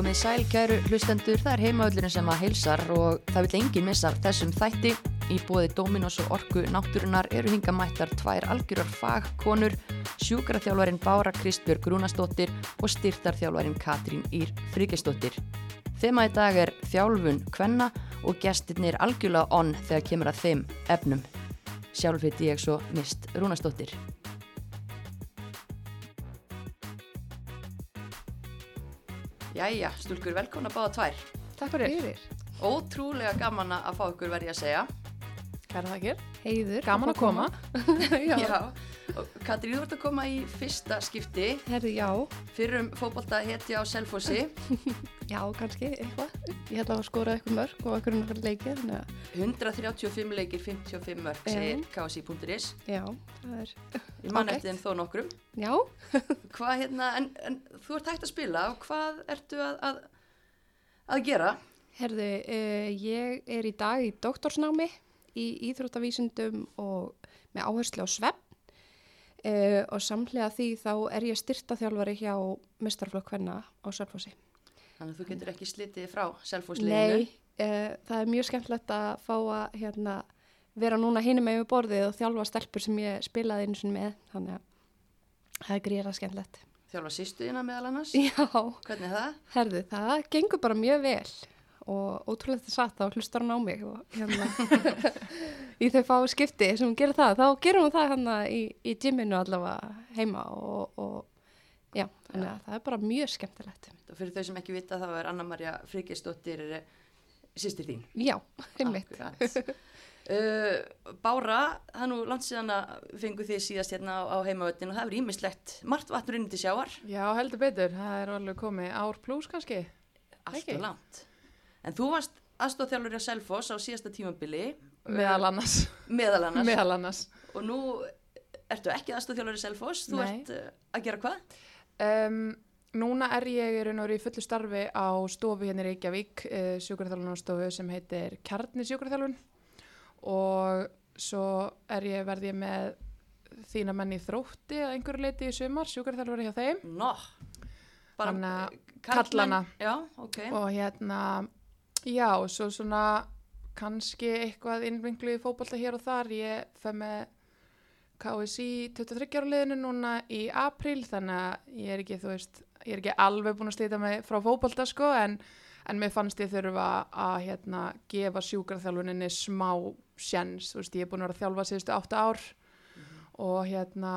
Komið sæl kæru hlustendur, það er heimaöllurinn sem að heilsar og það vil enginn missa þessum þætti. Í bóði Dominos og Orku náttúrunar eru hinga mættar tvær algjörar fagkonur, sjúkraþjálfarin Bára Kristbjörg Rúnastóttir og styrtarþjálfarin Katrín Ír Fríkistóttir. Þema í dag er þjálfun kvenna og gestirnir algjörlega onn þegar kemur að þeim efnum. Sjálf heiti ég svo Mist Rúnastóttir. Jæja, stúlkur, velkomna báða tvær. Takk fyrir. Ótrúlega gaman að fá ykkur verði að segja. Kæra þakkir. Heiður. Gaman að koma. Já. Og Katrín, þú ert að koma í fyrsta skipti Herði, já. fyrrum fótbolta hetja á Selfossi. Já, kannski, eitthvað. Ég held að skora eitthvað mörg og eitthvað náttúrulega leikir. Þannig að, 135 leikir, 55 mörg, segir KSI.is. já, það er... Ég man eftir þeim þó nokkrum. Já, Hvað hérna, en, en þú ert hægt að spila og hvað ertu að, að, að gera? herði, uh, ég er í dag í doktorsnámi í íþróttavísundum og með áherslu á svepp. Uh, og samlega því þá er ég styrtaþjálfari hjá mestarflokk hvenna á Sörfossi. Þannig að þú getur ekki slitið frá Nei, Selfossliðinu. uh, það er mjög skemmtilegt að fá að hérna, vera núna hinum með borðið og þjálfa stelpur sem ég spilaði einu sinni með. Þannig að það er gríðara skemmtilegt. Þjálfa sýstuðina meðal annars. Já, Hvernig er það? herðu, það gengur bara mjög vel og ótrúlega þetta satt þá hlustar hún á mig og hérna í þau fá skipti sem hún gerir það, þá gerum hún það hérna í, í gyminu allavega heima og, og já, þannig að það er bara mjög skemmtilegt. Og fyrir þau sem ekki vita þá er Anna-Maria Fríkistóttir sýstir þín. Já, einmitt. Akkurat. Uh, Bára, það er nú langt síðan að fengu þið síðast hérna á, á heimavöldin og það er ímislegt margt vatnur inn til sjáar, Já, heldur betur. Það er alveg komið ár pluss kannski. allt Ekki. og langt. En þú varst aðstofþjálfur á Selfoss á síðasta tímabili, Meðal annars. meðal annars, Meðal annars. og nú ertu ekki aðstofþjálfur í Selfoss, þú Nei. ert uh, að gera hvað? Um, núna er ég í í fullu starfi á stofu hérna í Reykjavík, uh, sjúkraþjálfunarstofu sem heitir Kjarni sjúkraþjálfun og svo er ég verði ég með þína menn í þrótti að einhverju leiti í sumar, sjúkraþjálfur hjá þeim Nó, bara Þannig að uh, karlmenn- kallana. Já, ok. og hérna já, svo svona kannski eitthvað innvinklu í fótbolta hér og þar. Ég fer með KSI 23 ára liðinu núna í apríl þannig að ég er ekki, veist ég er ekki alveg búin að slita mig frá fótbolta sko en, en mér fannst ég þurfa að hérna gefa sjúkarþjálfuninni smá sjens, veist ég er búin að vera að þjálfa síðustu átta ár og hérna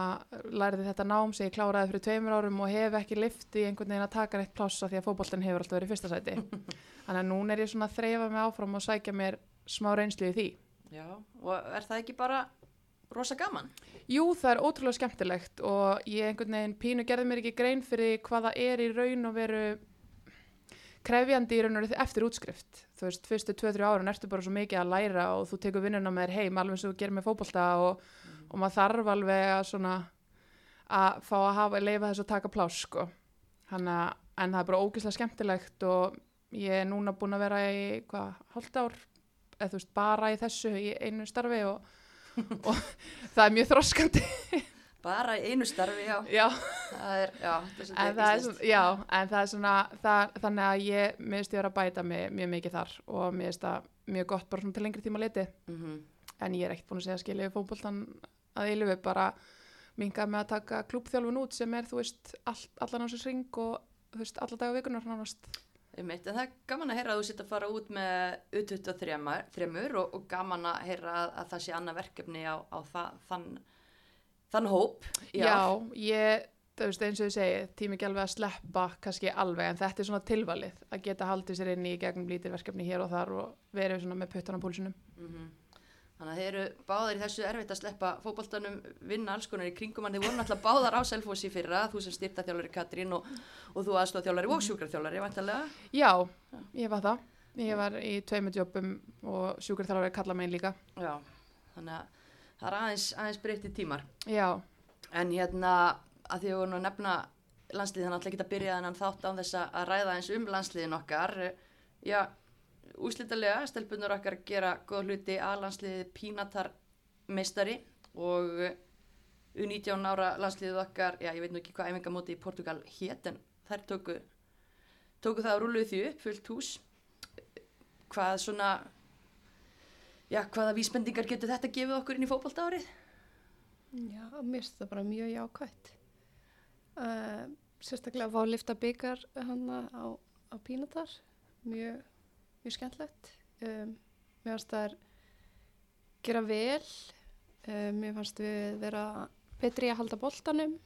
læriði þetta nám sem ég kláraði fyrir tveimur árum og hef ekki lift í einhvern veginn að taka neitt plássa því að fótboltan hefur alltaf verið fyrsta sæti þannig að núna er ég svona að þreyfa mig áfram og sækja mér smá reynslu í því Já, og er það ekki bara rosa gaman? Jú, það er ótrúlega skemmtilegt og ég einhvern veginn pínu gerði mér ekki grein fyrir hvað það er í raun og veru krefjandi í raun og veru eftir útskrift. Þú veist, fyrstu 2-3 árun ertu bara svo mikið að læra og þú tekur vinnuna með þér heim alveg eins og þú gerir með fótbolta og, og maður þarf alveg að svona að fá að hafa, leifa þess að taka pláss sko. Hanna, en það er bara ógeðslega skemmtilegt og ég er núna búin að vera í hvað, hálft ár eða þú veist, bara í þessu í einu starfi og, og það er mjög þroskandi Bara í einu starfi, já. já, Það er, já, en það er svona, já, en það er svona það, þannig að ég, finnst ég vera að bæta mig mjög mikið þar og mér finnst það mjög gott bara svona til lengri tíma liti Mhm. en ég er ekkert búin að segja skilja við fótboltan að eilifu bara minga með að taka klúbþjálfun út sem er, þú veist, all, allan á sér ring og þú veist, alla daga vikunar nánast Einmitt, það er gaman að heyra að þú sitt að fara út með U23 og, og gaman að heyra að, að það sé annað verkefni á, á það, þann, þann hóp. Já, ár. ég, þú veist, eins og ég segi, tími ekki alveg að sleppa kannski alveg, en þetta er svona tilvalið að geta haldið sér inn í gegnum lítir verkefni hér og þar og verið svona með puttan á púlsunum. Mhm. Þannig að þeir eru báðir í þessu erfitt að sleppa fótboltanum, vinna alls konar í kringum en þeir voru náttúrulega báðar á Selfossi í fyrra, þú sem styrtaþjálfari Katrín og, og þú aðstofþjálfari og sjúkraþjálfari, vantarlega. Já, ég var það. Ég var í tveimur jobbum og sjúkarþjálfari kalla megin líka. Já, þannig að það er aðeins, aðeins breytti tímar. Já, En hérna, að því að voru nú að nefna landsliðin, þannig að geta byrjað þennan þátt án þess að ræða eins um landsliðin okkar. Já, úslítalega, stelpunar okkar gera góð hluti að landsliði Pínatar meistari og U19 ára landsliðið okkar, já, ég veit nú ekki hvað æfingamóti í Portugal hét, en þær tóku tóku það að rúluðu því upp, fullt hús. Hvað svona, já, hvaða vísbendingar getur þetta gefið okkur inn í fótbolta árið? Já, mér finnst það bara mjög jákvætt. Uh, sérstaklega að fá að lifta byggar hann á, á pínatar, mjög, mjög skemmtlegt. Um, mér finnst það er gera vel, um, mér fannst við vera betri að halda boltanum,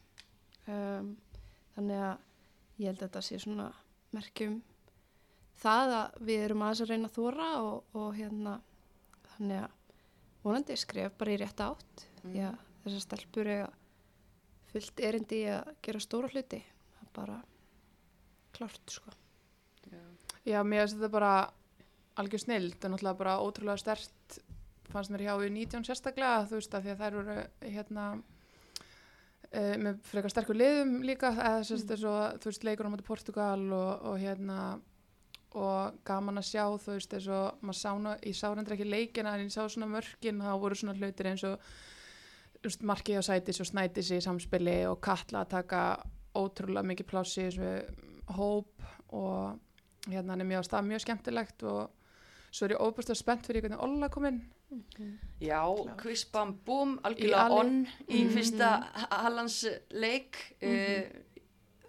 um, þannig að ég held að þetta sé svona merkjum það að við erum aðeins að reyna að þóra og, og hérna þannig að vonandi skref bara í rétt átt Mm. því að þessar stelpur eiga fullt erindi í að gera stóra hluti það er bara klárt sko Já. Já, mér finnst þetta bara algjör snild og náttúrulega bara ótrúlega stert fannst mér hjá við 19 sérstaklega þú veist að því að þær voru hérna uh, með frekar sterkur liðum líka eða sérst þess að þú veist leikur á móti Portugal og, og hérna og gaman að sjá þú veist þess að maður sá nú, ég sá reyndar ekki leikina en ég sá svona mörkin þá voru svona hlutir eins og veist, markið á sætis og snætis í samspili og kalla að taka ótrúlega mikið plási í þessu hóp og hérna hann er mjög stað mjög skemmtilegt og svo er ég óbúslega spennt fyrir hvernig Olla kom inn Já, Klár. quiz bam búm, Í algjörlega alveg- onn í Mhm. fyrsta Hallans leik. uh,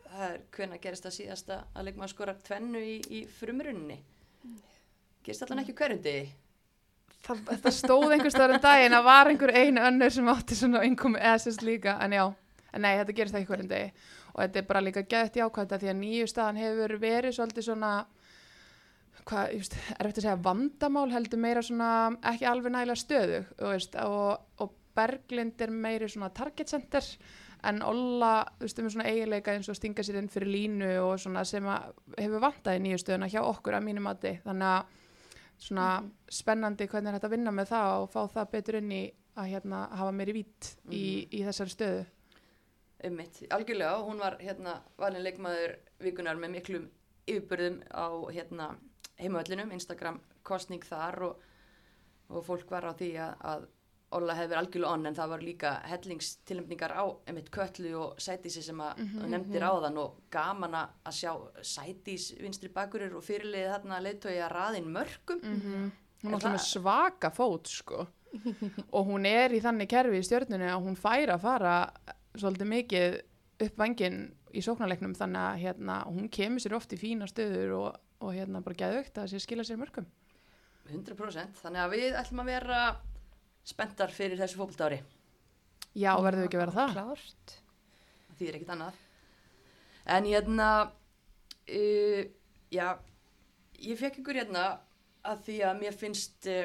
það er hvenær gerist það síðasta að leikmaður skora tvennu í, í frumrunni? Gerist allan ekki degi? það, það stóð einhver staðar en daginn að var einhver einu önnur sem átti svona eða sérst líka, en já en nei, þetta gerist ekki hverjum degi og þetta er bara líka gett jákvæmt að því að nýju staðan hefur verið svolítið svona hvað, just, er eftir að segja vandamál heldur meira svona ekki alveg nægilega stöðu veist, og, og Berglind er meiri svona target center en Olla, þú veist, með svona eiginleika eins og stinga sér inn fyrir línu og svona sem að hefur vantað í nýju stöðuna hjá okkur að mínum mati, þannig að svona spennandi hvernig er þetta að vinna með það og fá það betur inn í að hérna hafa meiri vít í, í þessari stöðu. Einmitt, algjörlega, hún var hérna valin leikmaður vikunar með miklum yfirbörðum á hérna heimavöllinum, Instagram kostning þar og, og fólk var á því að, að Olla hefði verið algjörlega onn en það var líka hellingstilnefningar á einmitt köllu og sætísi sem að Mhm, þú nefndir áðan og gaman að sjá sætís vinstri bakurir og fyrirliði þarna leiðtói að raðin mörgum -hmm. hún Er alltaf með það- svaka fót sko. Og hún er í þannig kerfi í stjörnunni að hún fær að fara svolítið mikið upp vangin í sóknarleiknum þannig að hérna, hún kemur sér oft í fína stöður og, og hérna bara geðvögt að sér skila sér mörgum 100% þannig að við ætlum að vera spenntar fyrir þessu fótboltári já, verður við ekki að vera það. Klárt. Það þýðir ekkert annað. En hérna uh, já ég fekk ykkur hérna að því að mér finnst uh,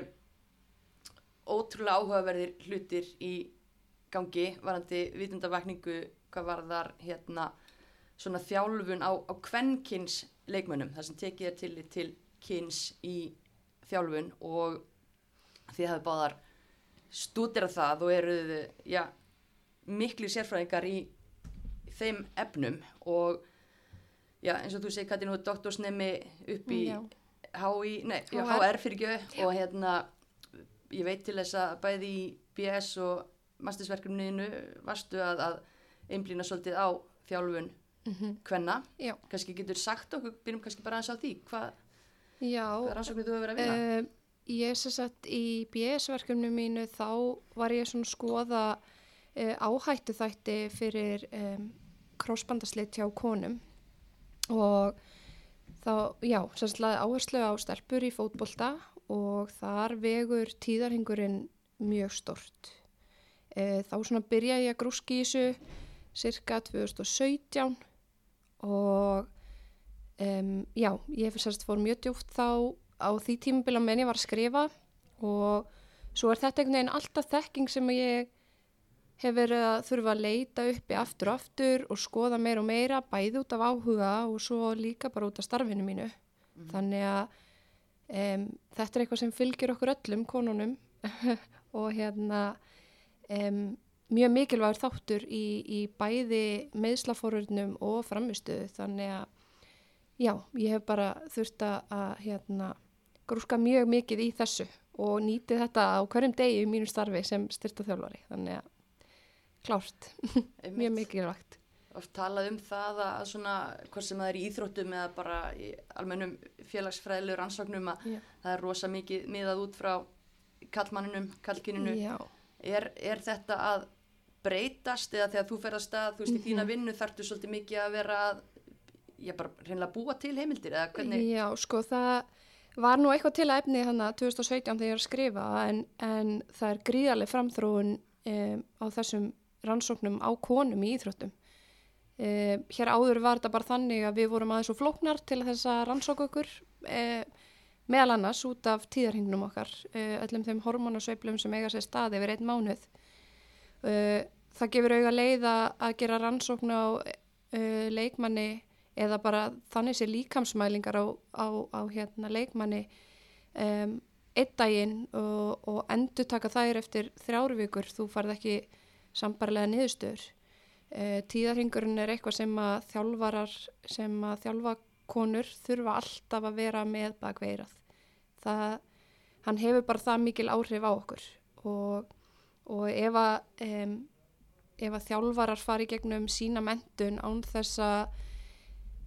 ótrúlega áhugaverðir hlutir í gangi varandi vitundavakningu hvað varðar hérna svona þjálfun á, á kvennkins leikmönnum þar sem tekið er til, til kins í þjálfun og þið hafið báðar stúdirað það og eruð já, miklu sérfræðingar í þeim efnum og já, eins og þú segir Katrín, þú er doktorsnemi upp í. HÍ, nei, HR. HR fyrir ekki og hérna ég veit til þess að bæði í BS og mastersverkefninu varstu að, að einblýna svolítið á þjálfun mm hvenna, Já, kannski getur sagt okkur byrjum kannski bara aðeins á því, hvað, já. hvað rannsóknir þú hefur verið að vinna? Uh, ég sem sagt í BS-verkefni mínu þá var ég svona skoða uh, áhættu þætti fyrir um, krossbandaslit hjá konum. Og þá, já, laði áherslu á stelpur í fótbolta og þar vegur tíðarhingurinn mjög stort. Uh, þá svona byrjaði ég að grúski í þessu cirka 2017 og um, já, ég sérst fór mjög djúft þá á því tímabila menn ég var að skrifa. Og svo er þetta einhvern veginn alltaf þekking sem ég hef verið að þurfa að leita uppi aftur og aftur og skoða meira og meira bæði út af áhuga og svo líka bara út af starfinu mínu. Þannig að um, þetta er eitthvað sem fylgir okkur öllum konunum. Og hérna um, mjög mikilvægur þáttur í, í bæði meðslafórurnum og framistuðu þannig að já, ég hef bara þurft að, hérna, grúska mjög mikið í þessu og nýti þetta á hverjum degi í mínu starfi sem styrta þjálfari þannig að klárt, mjög mikilvægt oft talað um það að svona, hvort sem það er í íþróttum eða bara í almennum félagsfræðilegur ansvagnum að Já. það er rosa mikið miðað út frá kallmanninum, kallkyninu. Já, Er, er þetta að breytast eða þegar þú fer að stað, þú veist, í þína Mhm. vinnu þarftu svolítið mikið að vera að, já, bara reynilega búa til heimildir eða hvernig, Já, sko það var nú eitthvað til að efni þannig 2017 þegar ég er að skrifa en, en það er gríðarlega framþróun um, á þessum rannsóknum á konum í íþróttum. Um, hér áður var þetta bara þannig að við vorum aðeins og flóknar til þess að rannsóka okkur um, meðal annars út af tíðarhingnum okkar, uh, öllum þeim hormonasveiflum sem eiga sér staði yfir einn mánuð. Uh, það gefur auga leið að gera rannsókn á uh, leikmanni eða bara þannig sé líkamsmælingar á, á, á hérna leikmanni um, einn daginn og, og endur taka þær eftir þrjáru vikur, þú farð ekki sambarlega niðurstöður. Tíðarhingurinn er eitthvað sem að þjálfarar, sem að þjálfa konur þurfa alltaf að vera með bakveirað. Það, hann hefur bara það mikil áhrif á okkur og, og ef að, um, ef að þjálfarar fari gegnum sína mentun án þess að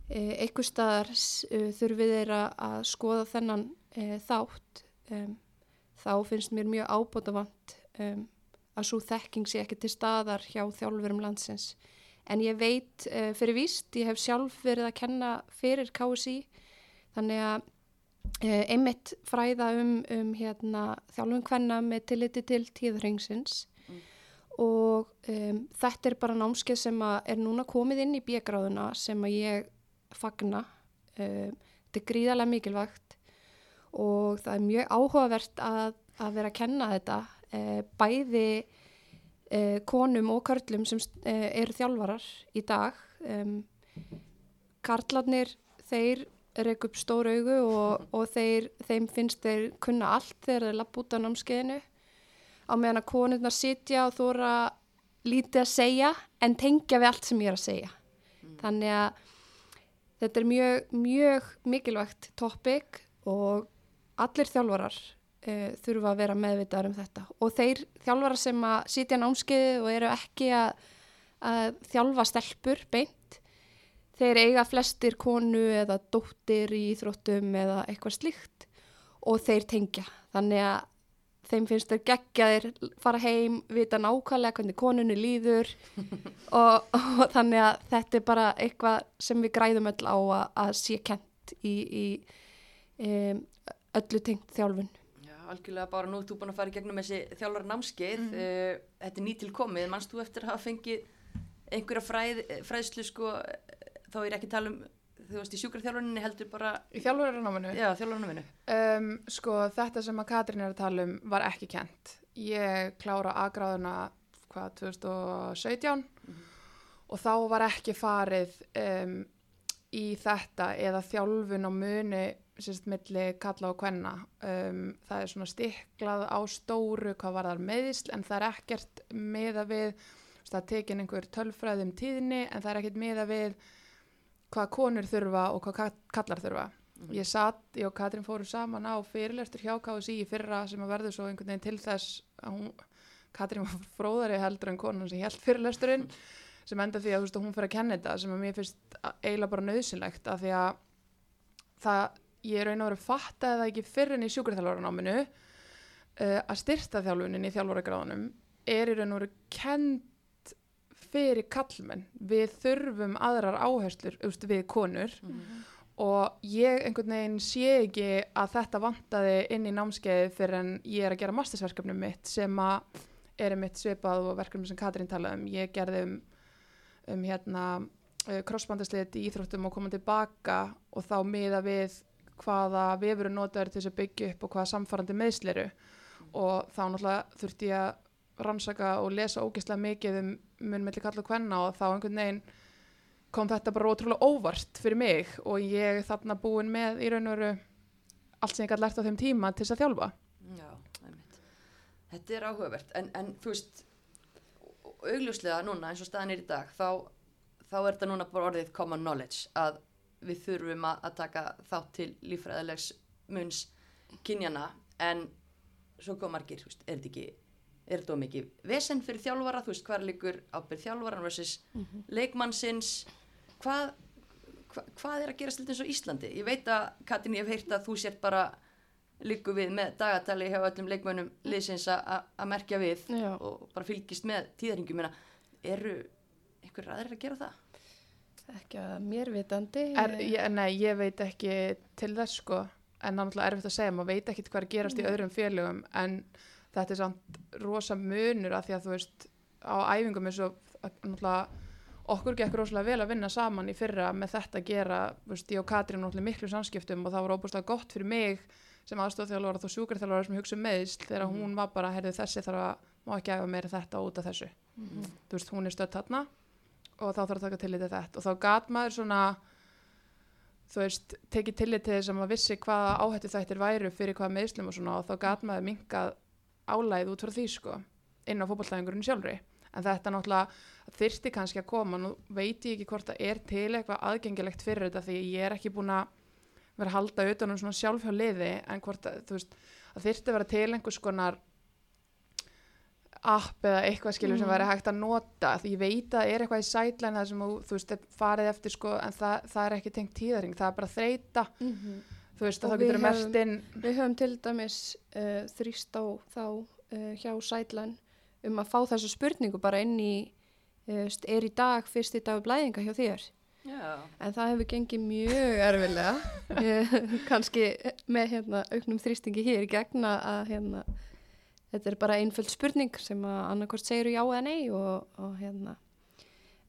Eh, einhver staðar uh, þurfið þeir að- skoða þennan uh, þátt um, þá finnst mér mjög ábótavant um, að svo þekking sé ekki til staðar hjá þjálfurum landsins en ég veit uh, fyrir víst, ég hef sjálf verið að kenna fyrir KSI þannig að uh, einmitt fræða um, um hérna, þjálfum hvenna með tilliti til tíðarhengsins Mm. og um, þetta er bara námskeið sem er núna komið inn í bíagráðuna sem að ég fagna. Um, þetta er gríðarlega mikilvægt og það er mjög áhugavert að, að vera að kenna þetta uh, bæði uh, konum og körlum sem uh, eru þjálfarar í dag. Um, karlarnir, þeir reyk upp stór augu og, og þeir, þeim finnst þeir kunna allt þegar þeir lapp út á námskeiðinu á meðan að konurnar sitja og þóra lítið að segja en tengja við allt sem ég er að segja. Þannig að þetta er mjög, mjög mikilvægt topic og allir þjálfarar uh, þurfa að vera meðvitaðar um þetta og þeir þjálfarar sem að sitja námskeiði og eru ekki að, að þjálfa stelpur beint þeir eiga flestir konu eða dóttir í íþróttum eða eitthvað slíkt og þeir tengja þannig að þeim finnst þeir geggjaðir fara heim, vita nákvæmlega hvernig konunni líður og, og þannig að þetta er bara eitthvað sem við græðum öll á að, að sé kent í, í um, öllu tengt þjálfun. Algjörlega bara nú, þú búin að fara í gegnum þessi þjálfara námskeið, Mhm. uh, þetta er nýtilkomið, mannst þú eftir að hafa fengið einhverja fræð, fræðslu sko, þá er ekki tala um, þú veist, í sjúkarþjálfuninni heldur bara, Í þjálfurarnáminu? já, þjálfaranáminu. Um, sko, þetta sem að Katrín er að tala um var ekki kent. Ég klára aðgráðuna, hvað, 2017 og þá var ekki farið um, í þetta eða þjálfun á muni sérst milli kalla og kvenna. Um, það er svona stiklað á stóru hvað var þar meðisl en það er ekkert miða við, það er tekin einhver tölfræði um tíðinni en það er ekkert miða við hvað konur þurfa og hvað ka- kallar þurfa. Ég satt, ég og Katrín fórum saman á fyrirlestur hjá KSI í fyrra sem að verður svo einhvern veginn til þess að hún, Katrín var fróðari heldur en konan sem held fyrirlesturinn sem enda því að veist, hún fyrir að kenna þetta sem að mér finnst að- eiginlega bara nöðsynlegt af því að það, ég er raun og verið að fatta eða ekki fyrir en í sjúkurþjálfaranáminu uh, að styrta þjálfunin í þjálfaragráðunum er í raun og verið kent fyrir kallmenn. Við þurfum aðrar áherslur, veist, við konur og ég einhvern veginn sé ekki að þetta vantaði inn í námskeiði fyrir en ég er að gera mastersverkefnum mitt sem að er mitt svipað og verkefni sem Katrín talaði um. Ég gerði um, um hérna crossbandaslit í íþróttum og koma tilbaka og þá miða við hvaða vefur notaður til þess að byggja upp og hvaða samfarrandi meðsliru og þá náttúrulega þurfti ég að rannsaka og lesa ógeðslega mikið um mun melli kalla og kvenna og þá einhvern veginn kom þetta bara ótrúlega óvart fyrir mig og ég þarna búin með í raun og veru allt sem ég gæti lært á þeim tíma til þess að þjálfa. Já, einmitt. Þetta er áhugavert, en, en þú veist, augljóslega núna eins og staðan er í dag, þá, þá er þetta núna bara orðið common knowledge að við þurfum að, að taka þátt til lífræðilegs munns kynjana, en svo kom margir, veist, er þetta ekki er þetta mikið vesen fyrir þjálfara, þú veist hvað líkur ábyrð þjálfara versus leikmannsins hvað, hva, hvað er að gera slilt eins og Íslandi? Ég veit að Katrin, ég hef heyrt að þú sért bara líku við með dagatali hjá öllum leikmönnum liðsins að merkja við Já. og bara fylgist með tíðaringum. Eru einhver aðrir að gera það? Ekki að mér vitandi. Er, ég, nei, ég veit ekki til þess sko, en það er náttúrulega erfitt að segja, maður veit ekki hvað er gerast í öðrum félögum, en þetta er samt rosa munur að því að þú veist, á æfingum eins og náttúrulega okkur gekk rosalega vel að vinna saman í fyrra með þetta að gera, þú veist, ég og Katrín náttúrulega miklu samskiptum og það var óbúslega gott fyrir mig sem aðstofþjálfara þá sjúkarþjálfara sem hugsa um meðsl þegar hún var bara, heyrðu þessi þarf að má ekki æfa meira þetta út af þessu. Þú veist, hún er stödd þarna og þá þarf að taka tillit til þetta. Og þá gat maður svona þú veist, tekið tillit til þess að maður vissi hvaða áhættu þættir væru fyrir hvaða meðslum og svona og þá gat maður minkað álæð út frá því sko inn á fótballtæðingurinn sjálfri. En þetta náttúrulega þyrsti kannski að koma. Nú veit ég ekki hvort það er til eitthvað aðgengilegt fyrir þetta því ég er ekki búin að vera að halda utan um svona sjálfhjá liði en hvort að, þú veist, að þyrsti að vera til einhvers konar app eða eitthvað skilur sem Mhm. væri hægt að nota því ég veit að það er eitthvað í sætlæn það sem þú, þú veist, farið eftir sko en það, það er ekki tengt tíðaring, það er bara þreita Mhm. þú veist, þá getur mert inn Við höfum til dæmis uh, þrýst á þá uh, hjá Sætlan um að fá þessu spurningu bara inn í, uh, er í dag fyrsti dag blæðinga hjá þér? Já. En það hefur gengið mjög erfilega, kannski með hérna, auknum þrýstingi hér í gegna að hérna, þetta er bara einföld spurning sem að annarkort segir já eða nei og, og hérna,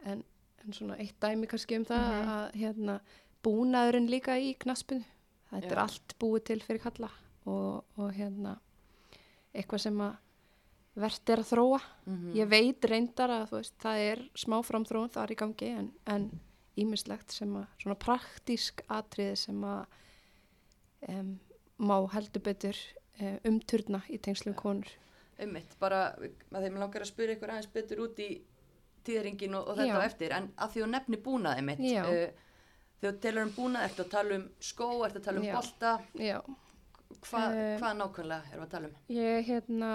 en, en svona eitt dæmi kannski um það Mhm. að hérna, búnaðurinn líka í knaspinu, þetta Já. er allt búið til fyrir kalla og, og hérna, eitthvað sem að verðt er að þróa. Mhm. Ég veit reyndar að veist, það er smá framþróun þar í gangi en, en ímislegt sem að svona praktísk atriði sem að um, má heldur betur umturna í tengslum konur. Einmitt, bara að þeim langar að spyrja ykkur aðeins betur út í tíðaringin og, og þetta á eftir, en að því þú nefni búnað einmitt, Já. uh, þegar þú telur um búnað, ertu að tala um skó, ertu að tala um Já. bolta, Já, Hva, Eh, hvað nákvæmlega erum við að tala um? ég hérna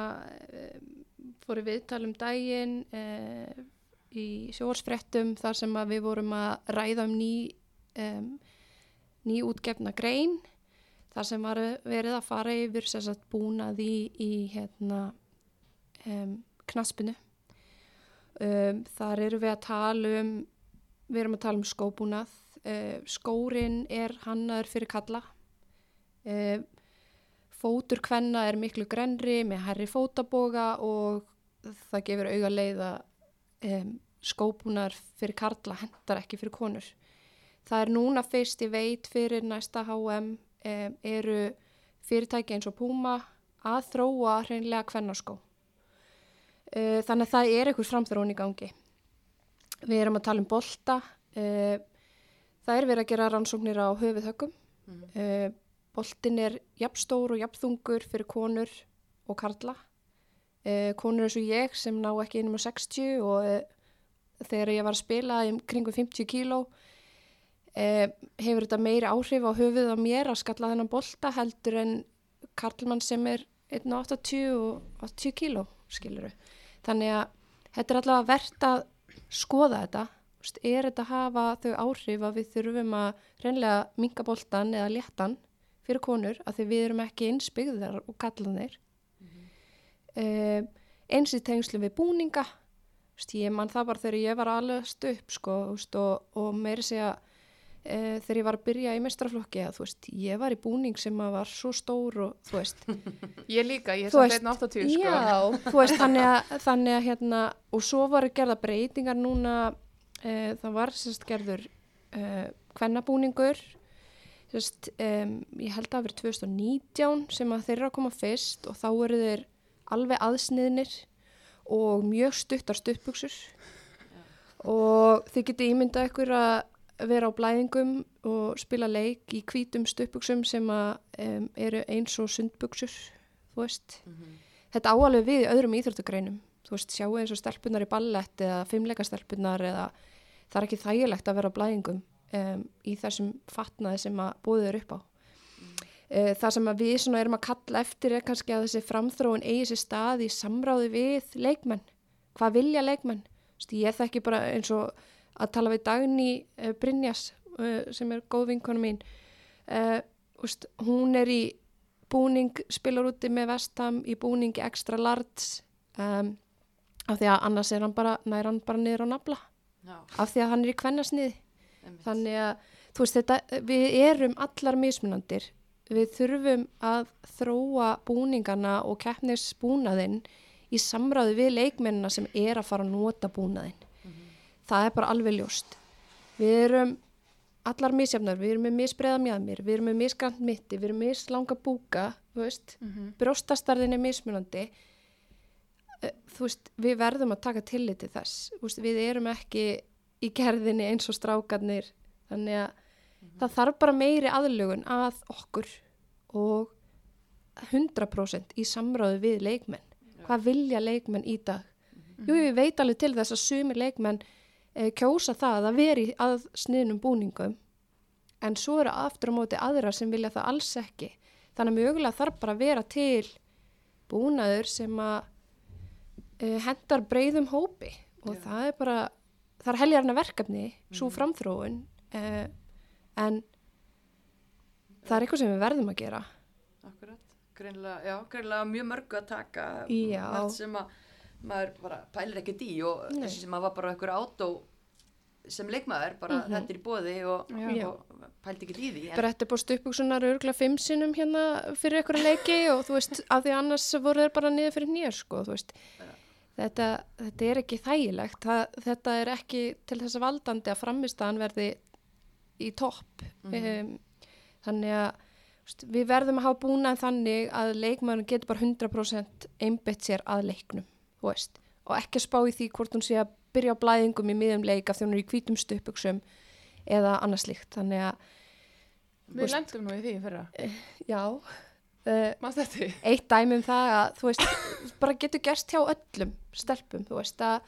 um, fór í viðtal um daginn um, í sjóarsfrettum þar sem að við vorum að ræða um ný, um, ný útgefna grein þar sem var verið að fara yfir sagt búnað í, í hérna um, knaspinu. Um, þar eru við að tala um við erum að tala um skóbúnað. Uh, skórin er hannaður fyrir kalla. Um, fótur kvenna er miklu grenri með herri fótaboga og það gefur auga leið að um, skóbúnar fyrir karla hendar ekki fyrir konur. Það er núna fyrst ég veit fyrir næsta HM um, eru fyrirtæki eins og Puma að þróa hreinlega kvennaskó. Uh, þannig að það er einhver framþróun í gangi. Við erum að tala um bolta. Uh, það er verið að gera rannsóknir á höfuðhöggum. Mhm. Uh, boltin er jafnstór og jafnþungur fyrir konur og karla. Konur eins og ég sem ná ekki einum á 60 og þegar ég var að spila í kringum 50 kíló hefur þetta meiri áhrif á höfuð á mér að skalla þennan bolta heldur en karlmann sem er 1,80 og 80 kíló skiluru. Þannig að þetta er allavega verðt að skoða þetta. Er þetta að hafa þau áhrif að við þurfum að reynlega minka boltan eða léttan fyrir konur að því við erum ekki einsbyggðar og kallanir. Mm eins í tengslum við búninga. Þú veist, ég man það bara þegar ég var alveg upp sko, og, og meiri segja e, þegar ég var að byrja í mestraflokki að þú veist, ég var í búning sem að var svo stór og þú veist, Ég líka, ég er samt veist, 1.80 sko. Já, þú veist, þannig að, þannig að hérna, og svo voru gerða breytingar núna, uh, það var sérst gerður uh, kvennabúningur, sérst, um, ég held að það verið 2019 sem að þeir eru að koma fyrst og þá eru þeir alveg aðsniðnir og mjög stuttar stuttbuksur og þið getið ímyndað ykkur að vera á blæðingum og spila leik í hvítum stuttbuksum sem að um, eru eins og sundbuksur, þú veist. Þetta áalveg við í öðrum íþróttagreinum. Þú veist, sjáu eins og stelpunar í ballett eða fimmleikastelpunar eða það er ekki þægilegt að vera á blæðingum um, í þessum fatnaði sem að búið er upp á. Uh, það sem að við erum að kalla eftir er kannski að þessi framþróun eigi sér stað í samráði við leikmenn. Hvað vilja leikmenn? Ég þekki bara eins og að tala við Dagný uh, Brynjas uh, sem er góð vinkona mín. Vist, hún er í búning, spilar úti með vestam í búningi extra large um, af því að annars er hann bara, nær hann bara niður á nafla. Já, Af því að hann er í kvennasniði. einmitt. Þannig að, þú veist, þetta, við erum allar mismunandir. Við þurfum að þróa búningana og keppnisbúnaðinn í samráði við leikmennina sem er að fara að nota búnaðinn. Það er bara alveg ljóst. Við erum allar misjafnar, við erum með misbreiða mjadmir, við erum með misgrant mitti, við erum með mislanga búka, þú veist, Mhm. brjóstastarðin er mismunandi. Eh, Þú veist, við verðum að taka tillit til þess. Veist, við erum ekki í gerðinni eins og strákarnir þannig að það þarf bara meiri aðlugun að okkur og 100% í samráðu við leikmenn hvað vilja leikmenn í dag jú, ég veit alveg til þess að sumir leikmenn kjósa það að veri að sniðnum búningum en svo eru aftur á móti aðra sem vilja það alls ekki. Þannig að mögulega þarf bara að vera til búnaður sem að e, hendar breyðum hópi. Og Já. það er bara það er heljarna verkefni, svo framþróun uh, en það er eitthvað sem við verðum að gera. Akkurat, greinlega, já, greinlega mjög mörgu að taka. Margt sem að maður bara pælir ekkert í og Nei. þessi sem að var bara einhver átó sem leikmaður, bara Mhm. þetta er í bóði og, og pældi ekkert í því en, Bretta búið stuppbuksunar örgla fimm sinnum hérna fyrir einhverja leiki og þú veist, af því annars voru þeir bara niður fyrir nýjar sko, þú veist. Þetta, þetta er ekki þægilegt, það, þetta er ekki til þess að valdandi að framistaðan verði í topp. um, þannig að þú veist, við verðum að hafa búnað þannig að leikmæðurinn getur bara 100% einbett sér að leiknum, veist. Og ekki að spá í því hvort hún sé að byrja á blæðingum í miðum leik af því hún er í hvítum stuppbuksum eða annað slíkt. Þannig að, Við lendum nú í því fyrra. já, uh, þetta því? eitt dæmi um það að þú veist, bara getur gerst hjá öllum stelpum, þú veist að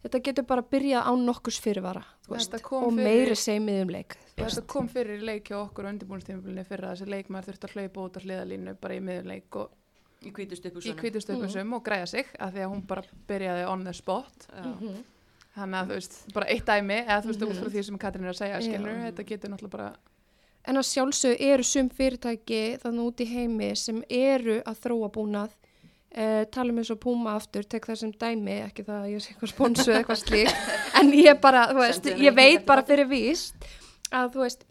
þetta getur bara byrjað án nokkurs fyrirvara veist, og fyrir- meiri segmið um leik Þetta veist. kom fyrir leik hjá okkur á undirbúinstímabilinu fyrra þessi leikmaður þurfti að hlaupa út á hliðalínu bara í miðurleik og í í kvítustöpusum og græja sig af því að hún bara byrjaði on the spot. Mhm. þannig að þú veist, bara eitt dæmi eða þú veist, út frá því sem Katrín er að segja skilur, þetta getur náttúrulega bara en að sjálfsög eru sum fyrirtæki þannig út í heimi sem eru að þróa búnað. Uh, talum eins og Puma aftur, tek það sem dæmi ekki það að ég sé eitthvað sponsu eða eitthvað slíkt. En ég bara, þú veist, ég veit bara fyrir víst að þú veist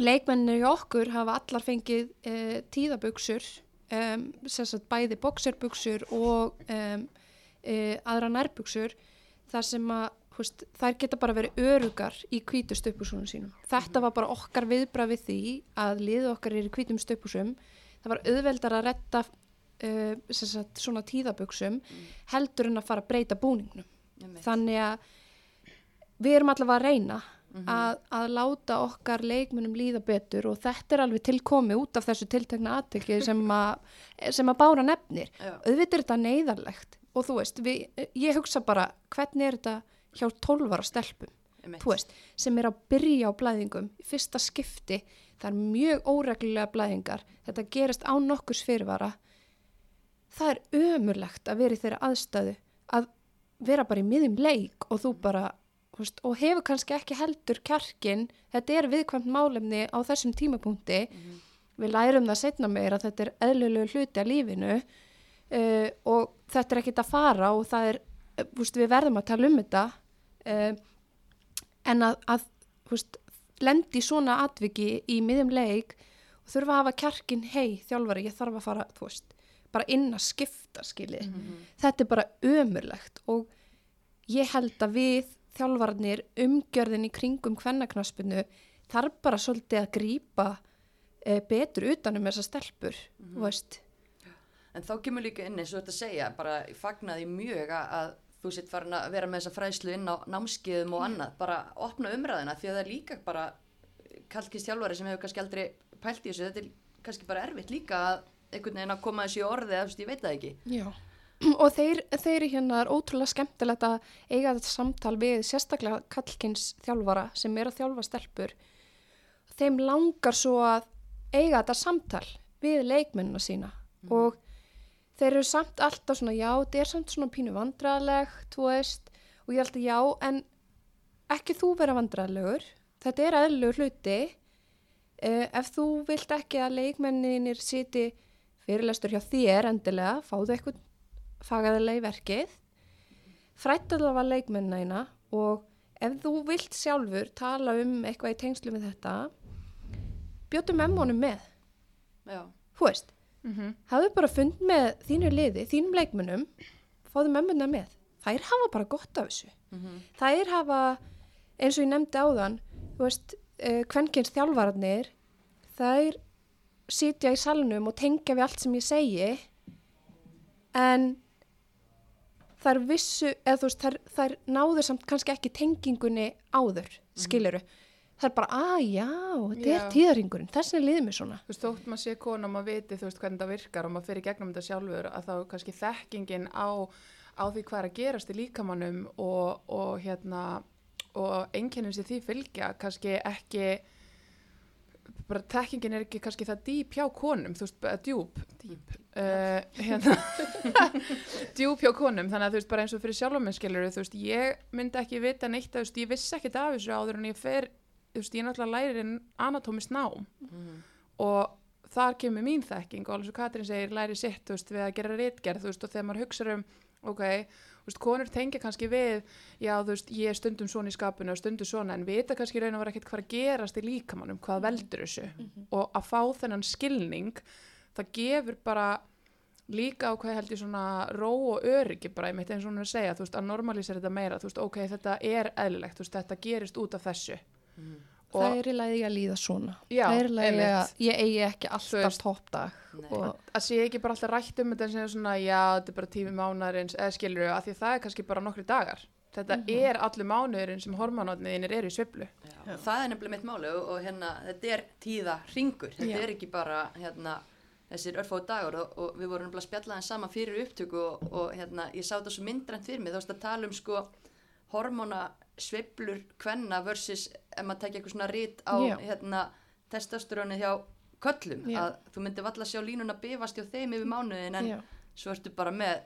leikmennir hjá okkur hafa allar fengið uh, tíðabuxur um, sem sagt bæði boxerbuxur og um, uh, aðra nærbuxur þar sem að veist, þær geta bara verið örugar í hvítu stöpusunum sínum. Þetta var bara okkar viðbrað við því að liðu okkar er í hvítum stöpusum. Það var auðveldar að retta uh, sem sagt, svona tíðabuxum heldur en að fara að breyta búningnum. Þannig að við erum allavega að reyna að, að láta okkar leikmunum líða betur og þetta er alveg tilkomi út af þessu tiltekna aðtöki sem, sem að bára nefnir. Já. Auðvitað er þetta neyðarlegt og þú veist, við, ég hugsa bara hvernig er þetta hjá tólvara stelpum, veist, sem er að byrja á blæðingum í fyrsta skipti, það er mjög óreglulega blæðingar, þetta gerist á nokkurs fyrirvara, það er ömurlegt að vera í þeirra aðstæðu að vera bara í miðjum leik og þú bara, þú veist, og hefur kannski ekki heldur kjarkin, þetta er viðkvæmt málefni á þessum tímapunkti, við lærum það setna meir að þetta er eðlulegu hluti af lífinu uh, og þetta er ekkit að fara og það er, þú veist, við verðum að tala um þetta uh, en að, að veist, lendi svona atviki í miðjum leik og þurfa að hafa kjarkin, hei þjálfari, ég þarf að fara, þú veist, bara inn að skipta skilið. Þetta er bara ömurlegt og ég held að við þjálfarnir umgjörðin í kringum hvennaknaspinu þarf bara svolítið að grípa uh, betur utanum þessar stelpur, þú veist. En þá kemur líka inn eins og þetta segja, bara fagnaði mjög að, þú sitt farin að vera með þessa fræslu inn á námskeiðum og annað, bara opna umræðina því að það er líka bara kallkist þjálfari sem hefur kannski aldrei pælt í þessu, þetta er kannski bara erfitt líka að einhvern veginn að koma þessu í orði ég veit það ekki. Já. Og þeir, þeir hérna er ótrúlega skemmtilegt að eiga þetta samtal við sérstaklega kallkins þjálfara sem er að þjálfa stelpur. Þeim langar svo að eiga þetta samtal við leikmennina sína. Og þeir eru samt alltaf svona já, þetta er samt svona pínu vandraðlegt veist, og ég er alltaf já en ekki þú vera vandraðlegur þetta er eðlugur hluti. Uh, ef þú vilt ekki að leikmenninir siti fyrirlestur hjá þér endilega, fáðu eitthvað fagaðilega í verkið frætt allavega leikmennina og ef þú vilt sjálfur tala um eitthvað í tengslu með þetta bjótu memónum með Já. þú veist, Mm hafðu bara fund með þínu liði, þínum leikmennum fáðu memmuna með þær hafa bara gott af þessu Mhm. þær hafa, eins og ég nefndi áðan þú veist, uh, kvenkins þjálfararnir þær sitja í salnum og tengja við allt sem ég segi en þær vissu, eða þú veist, þær, þær náður samt kannski ekki tengingunni áður, skiluru það er bara, að já, þetta Já. er tíðaringurinn þess vegna liðið mér svona. Þú veist, þótt maður sé kona og maður viti, þú veist, hvernig það virkar og maður fyrir gegnum þetta sjálfur að þá kannski þekkingin á, á því hvað er að gerast í líkamannum og, og hérna, og einkennum sem því fylgja, kannski ekki, bara þekkingin er ekki kannski það dýp hjá konum, þú veist, djúb, dýp, uh, hérna, djúb hjá konum, þannig að þú veist, bara eins og fyrir sjálfum skilur, þú veist, ég myndi ekki vita neitt, þú veist, ég vissi ekkit af þessu áður en ég fer, þú veist, ég náttúrulega læri anatómist nám. Mhm. og þar kemur mín þekking og alveg svo Katrín segir læri sitt þú veist, við að gera réttgerð þú veist, og þegar maður hugsa um ok, þú veist, konur tengja kannski við já þú veist, ég er stundum svona í skapinu og stundum svona en vita kannski raun og vera ekkert hvað er að gerast í líkamannum, hvað veldur þessu. Og að fá þennan skilning það gefur bara líka á hvað ég held ég svona ró og öryggi bara, ég meitt eins og hún er að segja þú veist, að normalísera þetta meira, þú veist, ok, þetta er eðlilegt, þú veist, þetta gerist út af þessu. Og það er í lagi að líða svona. Já, það er í lagi að ég eigi ekki alltaf toppdag Nei. og að sé ekki bara alltaf rætt um þetta sem er svona, já, þetta er bara tími mánuðarins eða skilur við, af því að það er kannski bara nokkri dagar. Þetta er allir mánuðurinn sem hormonotniðinir eru í sviflu Já. Það er nefnilega mitt máli og, og hérna, þetta er tíða ringur, þetta Já. er ekki bara hérna, þessir örfáu dagur og, og við vorum nefnilega spjallaðin saman fyrir upptöku og, og hérna, ég sá þetta svo myndrænt fyrir mig, þú veist að tala um sko hormona sveiflur kvenna versus ef maður tekja eitthvað svona rít á hérna, testosteróni hjá köllum, Já. að þú myndir valla sjá línuna bifast hjá þeim yfir mánuðin en Já. svo ertu bara með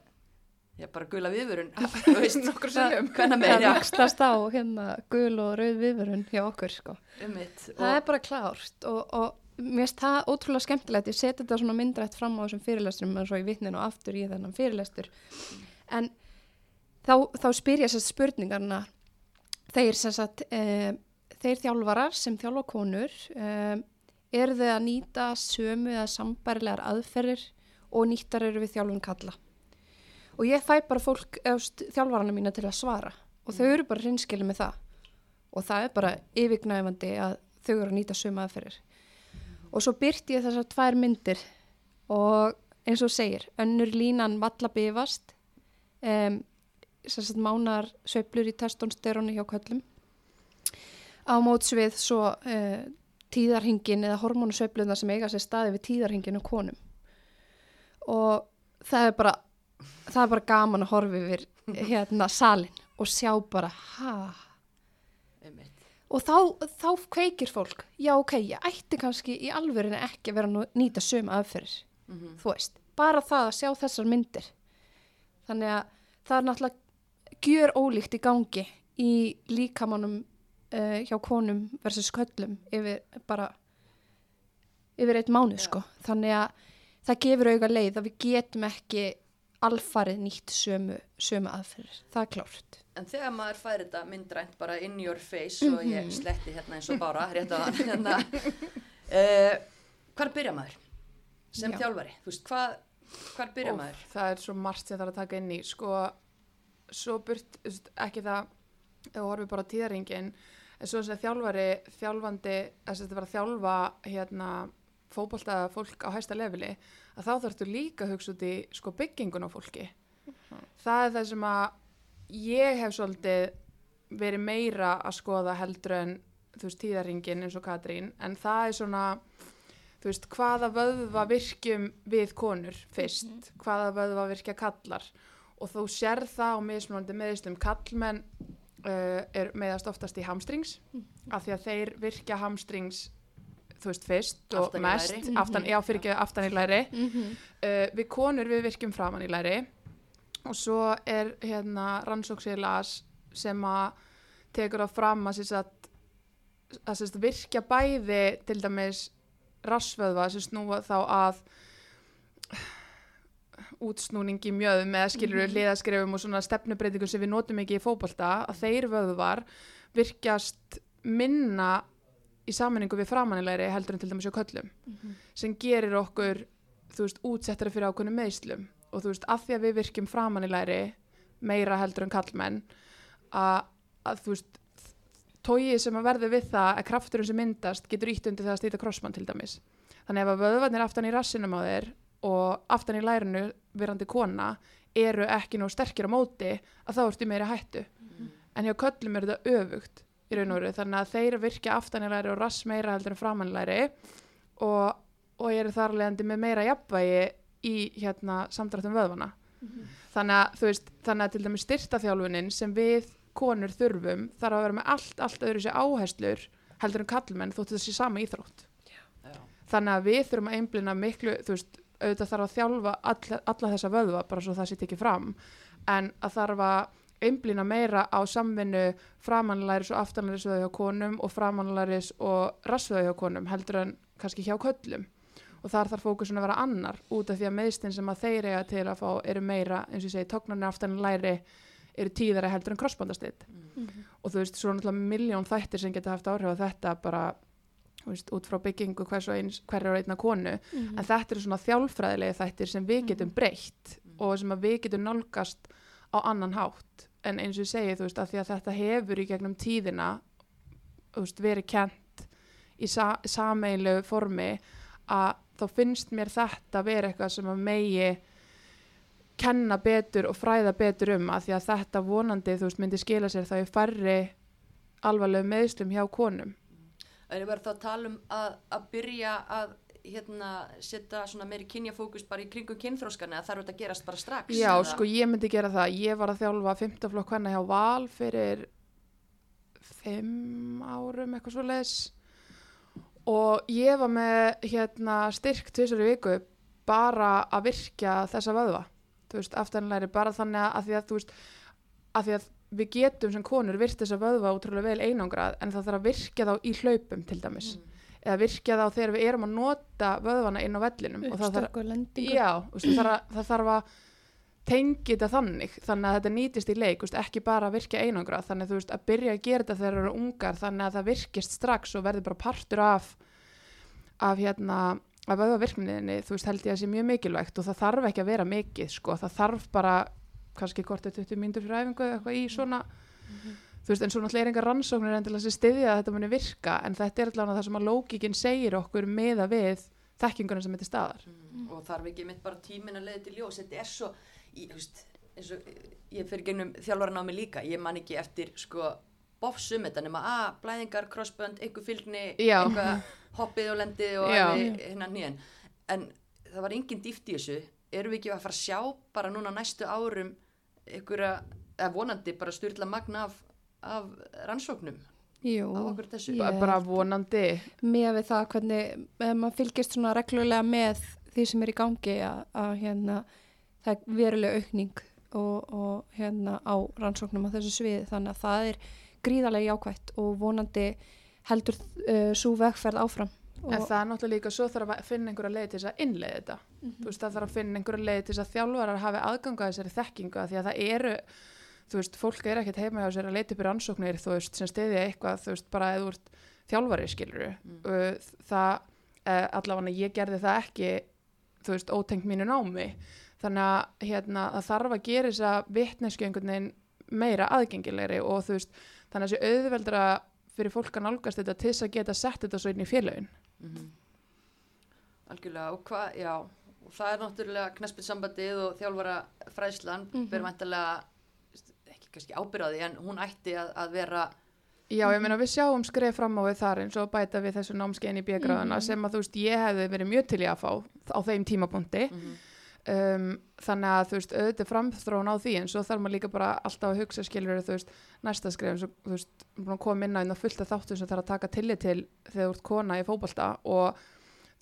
já, bara gula viðvörun þú veist, Nokkrum sinnum. hvenna það með, já, vakstast á hérna gul og rauð viðvörun hjá okkur sko. um mitt það er bara klárt og, og mér finnst það ótrúlega skemmtilegt. Ég seti þetta svona myndrætt fram á þessum fyrirlesturum eins og í vitnin og aftur í þennan fyrirlestur. En þá, þá spyr ég sér spurningarna þeir sem sagt e, þeir þjálfarar sem þjálfa konur e, eru þau að nýta sömu eða sambærilegar aðferðir og nýttar eru við þjálfun kalla og ég fæ bara fólk eðst, þjálfarana mína til að svara. Og þau eru bara hrinskili með það. Og það er bara yfirgnæfandi að þau eru að nýta sömu aðferðir. Og svo byrti ég þessar tvær myndir. Og eins og segir önnur línan valla bifast um, mánar sveiflur í testónsterónu hjá köllum á mótsvið svo uh, tíðarhingin eða hormónusveifluna sem eiga sér staði við tíðarhingin og konum. Og það er bara það er bara gaman að horfa yfir hérna salin og sjá bara ha? Og þá, þá kveikir fólk. Já ok, ég ætti kannski í alvörinu ekki að vera að nýta sömu aðferðir Mhm. þú veist, bara það að sjá þessar myndir. Þannig að það er náttúrulega gjör ólíkt í gangi í líkamannum uh, hjá konum versus köllum yfir bara yfir eitt mánuð Já. sko. Þannig að það gefur auga leið að við getum ekki alfarið nýtt sömu, sömu aðferðir, það er klárt. En þegar maður fær þetta myndrænt bara in your face og ég sletti hérna eins og bara rétt á hann hérna, uh, hvar byrja maður? Sem Já. þjálfari, þú veist, hvað hvar byrja Óf, maður? það er svo margt sem það er að taka inn í. Sko, svo burt ekki það, þú horfið bara tíðaringin, en svo sem þjálfari þjálfandi, þess að þetta var að þjálfa hérna, fótbolta fólk á hæsta leveli, að þá þarftu líka að hugsa út í sko, byggingun á fólki. Það er það sem að ég hef svolítið verið meira að skoða heldur en þú veist tíðaringin eins og Katrín en það er svona þú veist hvaða vöðva virkjum við konur fyrst? Hvaða vöðva virkja kallar og þú sér það á mismunandi meðislum kallmenn uh, er meðast oftast í hamstrings af því að þeir virkja hamstrings þú veist, fyrst og Aftan mest, læri. aftan, já, fyrir ekki aftan í læri. Mhm. Uh, við konur við virkjum framan í læri og svo er hérna rannsóksilas sem að tekur það fram að, sagt, að sem sagt, virkja bæði til dæmis rassvöðva sem snúa þá að útsnúningi mjöðum eða skilur við Mhm. hliðaskrefum og svona stefnubreitingum sem við notum ekki í fótbolta að þeir vöðvar virkjast minna í sammenningu við framanilegri heldur en til dæmis á köllum Mhm. sem gerir okkur þú veist, útsettara fyrir ákveðnum meðslum og þú veist, af því að við virkjum framanilegri meira heldur en kallmenn að, að þú veist tóið sem að verði við það að krafturinn sem myndast getur ítt undir það að stýta krossmann til dæmis. Þannig ef að vöðvarnir aftan í rassinum á þér og aftan í lærinu verandi kona eru ekki nóg sterkir á móti að þá ertu í meiri hættu. En hjá köllum er þetta öfugt í raun og veru. Þannig að þeir virkja aftan í læri og rass meira heldur en framan í læri og, og eru þar leðandi með meira jafnvægi í hérna samdrættum vöðvana þannig að þú veist þannig að til dæmis styrtaþjálfunin sem við konur þurfum þarf að vera með allt, allt öðru sér áherslur heldur en kallmenn þóttu þessi sama íþrótt. Já. þannig að við þurfum að einblina miklu, þú veist, auðvitað þarf að þjálfa alla, alla þessa vöðva bara svo það sé tekið fram. En að þarf að einblina meira á samvinnu framanlæris og aftanlæris vöðu hjá konum og framanlæris og rassvöðu hjá konum heldur en kannski hjá köllum og þar þarf fókusun að vera annar út af því að meðstinn sem að þeir eiga til að fá eru meira, eins og ég segi, tóknarnir aftanlæri eru tíðara heldur en krossbandastitt Mhm. og þú veist, svo náttúrulega miljón þættir sem geta haft áhrif á þetta bara veist, út frá byggingu eins hverjar og einna konu. Mhm. en þetta eru svona þjálfræðilegi þættir sem við getum breytt og sem við getum nálgast á annan hátt en eins og ég segi, þú veist, að að þetta hefur í gegnum tíðina veist, verið kent í sa sameilegu formi að þá finnst mér þetta vera eitthvað sem að megi kenna betur og fræða betur um að því að þetta vonandi, þú veist, myndi skila sér þá í færri alvarlegu meðslum hjá konum. Það er bara þá að tala um að, að byrja að hérna, setja svona meiri kynjafókus bara í kringum kynþróskan eða þarf þetta að gerast bara strax? Já, eða? sko ég myndi gera það. Ég var að þjálfa 15 flokk hvenna hjá Val fyrir 5 árum eitthvað svo leis og ég var með hérna styrk tvisar í viku bara að virkja þessa vöðva. Þú veist, aftanlæri bara þannig að því að þú veist, að því að við getum sem konur virt þessa vöðva útrúlega vel einangrað en það þarf að virkja þá í hlaupum til dæmis Mm. Eða virkja þá þegar við erum að nota vöðvana inn á vellinum það uppstökk og lendingu. Já, veist, það, þarf að, það þarf að tengi þetta þannig, þannig að þetta nýtist í leik, veist, ekki bara að virkja einangra, þannig veist, að byrja að gera þetta þegar það eru ungar, þannig að það virkist strax og verður bara partur af af hérna af vöðvavirkninni, þú veist, held ég að sé mjög mikilvægt og það þarf ekki að vera mikið, sko, það þarf bara kannski er 20 mínútur fyrir æfingu eða eitthvað í svona þú veist, en svo náttúrulega er engar rannsóknir endilega sem styðja að þetta muni virka, en þetta er allavega það sem að lógikinn segir okkur meða við þekkinguna sem þetta staðar. Mm. og þarf ekki mitt bara tímin að leiða til ljós þetta er svo, ég, þú veist, og ég fyrir gennum þjálfaran á mig líka ég man ekki eftir sko bofsum þetta nema að blæðingar, crossbönd einhver fylgni, Já. eitthvað hoppið og lendið og hérna nýjan en það var engin dýft í þessu erum við ekki að fara að sjá bara núna næstu árum einhverja, eða vonandi bara styrla magna af, af rannsóknum Jú, á okkur þessu. Ég Ba- bara vonandi. með við það hvernig maður fylgist svona reglulega með því sem er í gangi að, að hérna, það er verulega aukning og, og hérna á rannsóknum á þessu sviði. Þannig að það er gríðarlega jákvætt og vonandi heldur uh, svo vegferð áfram. En það er náttúrulega líka svo þarf að finna einhverja leið til þess að innleiða þetta. Þú veist það þarf að finna einhverja leið til þess að þjálfarar hafi aðganga þessari þekkingu af því að það eru þú veist fólk er ekkert heima hjá sér að leita upp í rannsóknir þú veist sem stiðja eitthvað þú veist bara eða ert þjálfari skilur Mm. það uh, allavega ég gerði það ekki þú veist ótengt mínu námi þannig að hérna það þarf að gera þess að vitnesku einhvern veginn meira aðgengilegri og þú veist þannig að þessi auðveldra fyrir fólk að nálgast þetta til þess að geta sett þetta svo inn í félögin Mhm. Algjörlega og hvað, já og það er náttúrulega knaspið og þjálfara fræðslan mm Mhm. Kannski ábyrðaði en hún ætti að, að vera Já, ég meina við sjáum skref fram á við þar eins og bæta við þessu námskein í bjögráðuna Mhm. sem að þú veist ég hefði verið mjög til í að fá á þeim tímapunkti. Mm um, þannig að þú veist, auðvitað framþróun á því en svo þarf maður líka bara alltaf að hugsa skilur þú veist, næsta skrif eins og þú veist, koma inn á einn og fullt af þáttum sem þarf að taka tillit til þegar þú ert kona í fótbolta og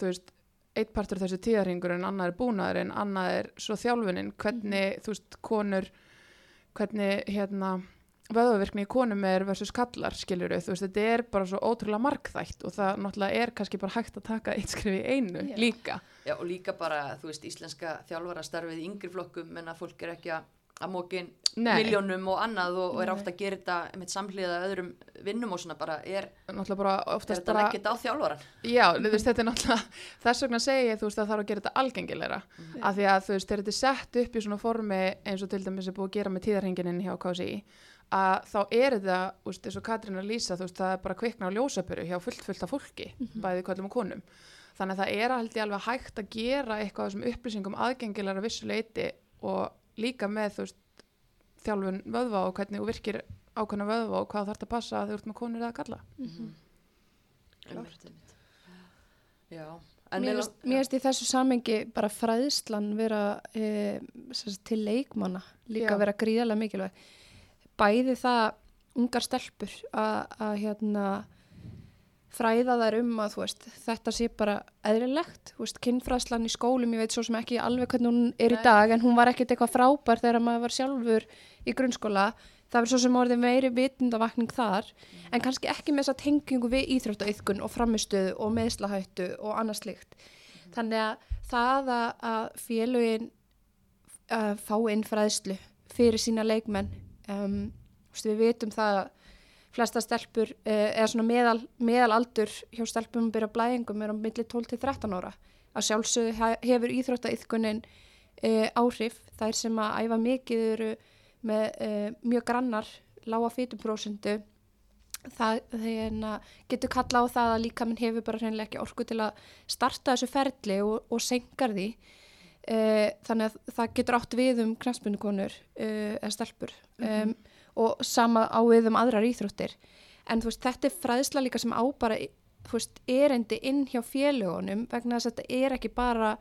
þú veist, eitt partur þessu tíðarhingur en annað er búnaður en annað er svo þjálfunin, hvernig þú veist, konur hvernig hérna vöðavirkni í konum er versus kallar skilur þú veist, þetta er bara svo ótrúlega markþætt og það náttúrulega er kannski bara hægt að taka eitt skrif í einu Já. líka Já, og líka bara, þú veist, íslenska þjálfarastarfið í yngri flokkum, menn að fólk er ekki að að mókin miljónum og annað og, og er ofta að gera þetta með samhliða öðrum vinnum og svona bara er, bara er oftast þetta bara leggit á þjálfaran Já, veist, þetta er náttúrulega, þess vegna segi ég, þú veist, að það þarf að gera þetta algengilegra. Mhm. Af því að, þú veist, þegar þetta er sett upp í svona formi eins og til dæmis er búið að gera með tíðarhenginin hjá KSI, að þá er þetta, þú veist, eins og Katrín að lýsa, þú veist, það er bara kvikna á ljósapöru hjá fullt fullt af fólki, bæði kvöldum og konum. Þannig að það er held ég alveg hægt að gera eitthvað þessum upplýsingum aðgengilegra vissuleiti og líka með, þú veist, þjálfun vöðva og hvernig þú virkir ákveðna vöðva og hvað þarf að passa að þú ert með konur eða kalla. Einmitt, einmitt. Já, en Mér finnst- í þessu samengi bara fræðslan vera e, til leikmanna líka Já. vera gríðarlega mikilvæg. Bæði það ungar stelpur að að, hérna fræða þær um að veist, þetta sé bara veist, kynfræðslan í skólum, ég veit svo sem ekki alveg hvernig hún er í dag, en hún var ekkert eitthvað frábær þegar maður var sjálfur í grunnskóla. Það var svo sem orðið meiri vitundavakning þar, en kannski ekki með þessa tengingu við íþróttauðkun og framistöðu og meðslahættu og annað slíkt. Þannig að það að, að félögin uh, fá inn fræðslu fyrir sína leikmenn um, við vitum það að flesta stelpur uh, eða svona meðal, meðalaldur hjá stelpum byrja blæðingum er á milli 12 til 13 ára. Að sjálfsögðu he- hefur íþróttaiðkunin uh, áhrif þær sem að æfa mikið eru með uh, mjög grannar lága fýtuprósendu það getur kalla á það að líka minn hefur bara hreinlega ekki orku til að starta þessu ferli og, og senkar því uh, þannig að það getur átt við um knafspunukonur eða stelpur um, og sama á við um aðrar íþróttir. En veist, þetta er fræðsla líka sem á bara þú veist, erendi inn hjá félugunum vegna þess að þetta er ekki bara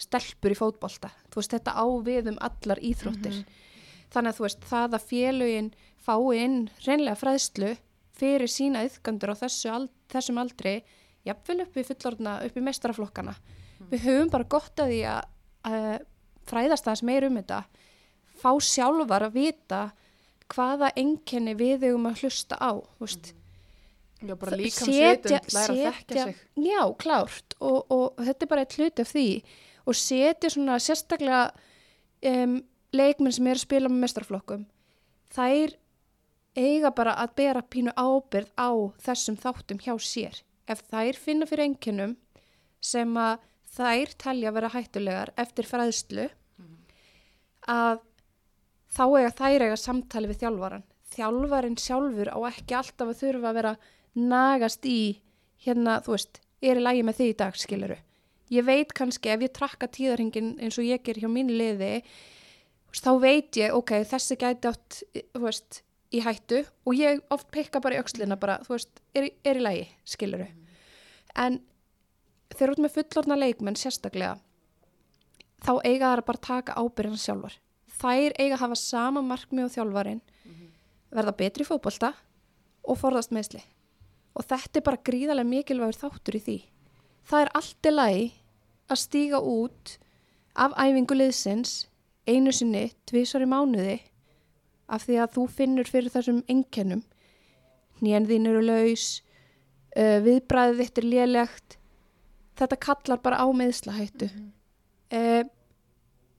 stelpur í fótbolta. Veist, þetta á við um allar íþróttir. Þannig að veist, það að félugin fái inn reynlega fræðslu fyrir sína yðgandur á þessu ald, þessum aldri, jafnvel upp í fullorðna, upp í mestraflokkana við höfum bara gott að því að, að fræðast aðeins meir um þetta fá sjálfar að vita hvaða enkenni við eigum að hlusta á, veist. Já, bara líkamsvitund, læra að þekkja sig. Já, klárt. Og, og þetta er bara eitt hluti af því. Og setja svona sérstaklega um, leikmenn sem eru að spila með mestrarflokkum þær eiga bara að bera pínu ábyrð á þessum þáttum hjá sér. Ef þær finna fyrir enginnum sem að þær telja vera hættulegar eftir fræðslu að þá eiga þær eiga samtali við þjálfaran þjálfarin sjálfur á ekki alltaf að þurfa að vera nagast í hérna, þú veist, er í lægi með því í dag, skiluru. Ég veit kannski ef ég trakka tíðarhingin eins og ég ger hjá mínu liði, þá veit ég, ok, þessi gæti átt, þú veist, í hættu og ég oft pekka bara í öxlina bara, þú veist, er, er í lægi, skiluru. En þegar ert með fullorna leikmenn sérstaklega, þá eiga þær að bara taka ábyrðina sjálfar. Þær eiga að hafa sama markmið og þjálfarin, verða betri í fótbolta og forðast meðsli. Og þetta er bara gríðarlega mikilvægur þáttur í því. Það er allt í lagi að stíga út af æfingu liðsins einu sinni, tvisar í mánuði af því að þú finnur fyrir þessum einkennum. Nýjan þín eru laus, uh, viðbræðið þitt er lélegt. Þetta kallar bara á meðslahættu. uh,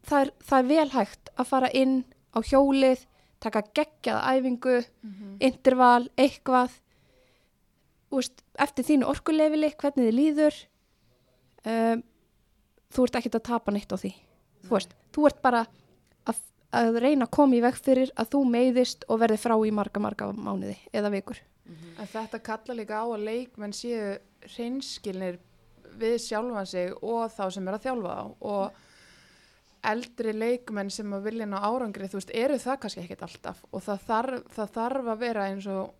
það, er, það er vel hægt að fara inn á hjólið, taka geggjaða æfingu, interval, eitthvað. Úst, eftir þínu orkulefili, hvernig þið líður um, þú ert ekkert að tapa neitt á því. Þú veist, þú ert bara að, að reyna að koma í veg fyrir að þú meiðist og verði frá í marga, marga mánuði eða vikur. En þetta kalla líka á að leikmenn séu hreinskilnir við sjálfan sig og þá sem er að þjálfa þá og eldri leikmenn sem að vilja ná árangri, þú veist, eru það kannski ekkert alltaf? Og það þarf, það þarf að vera eins og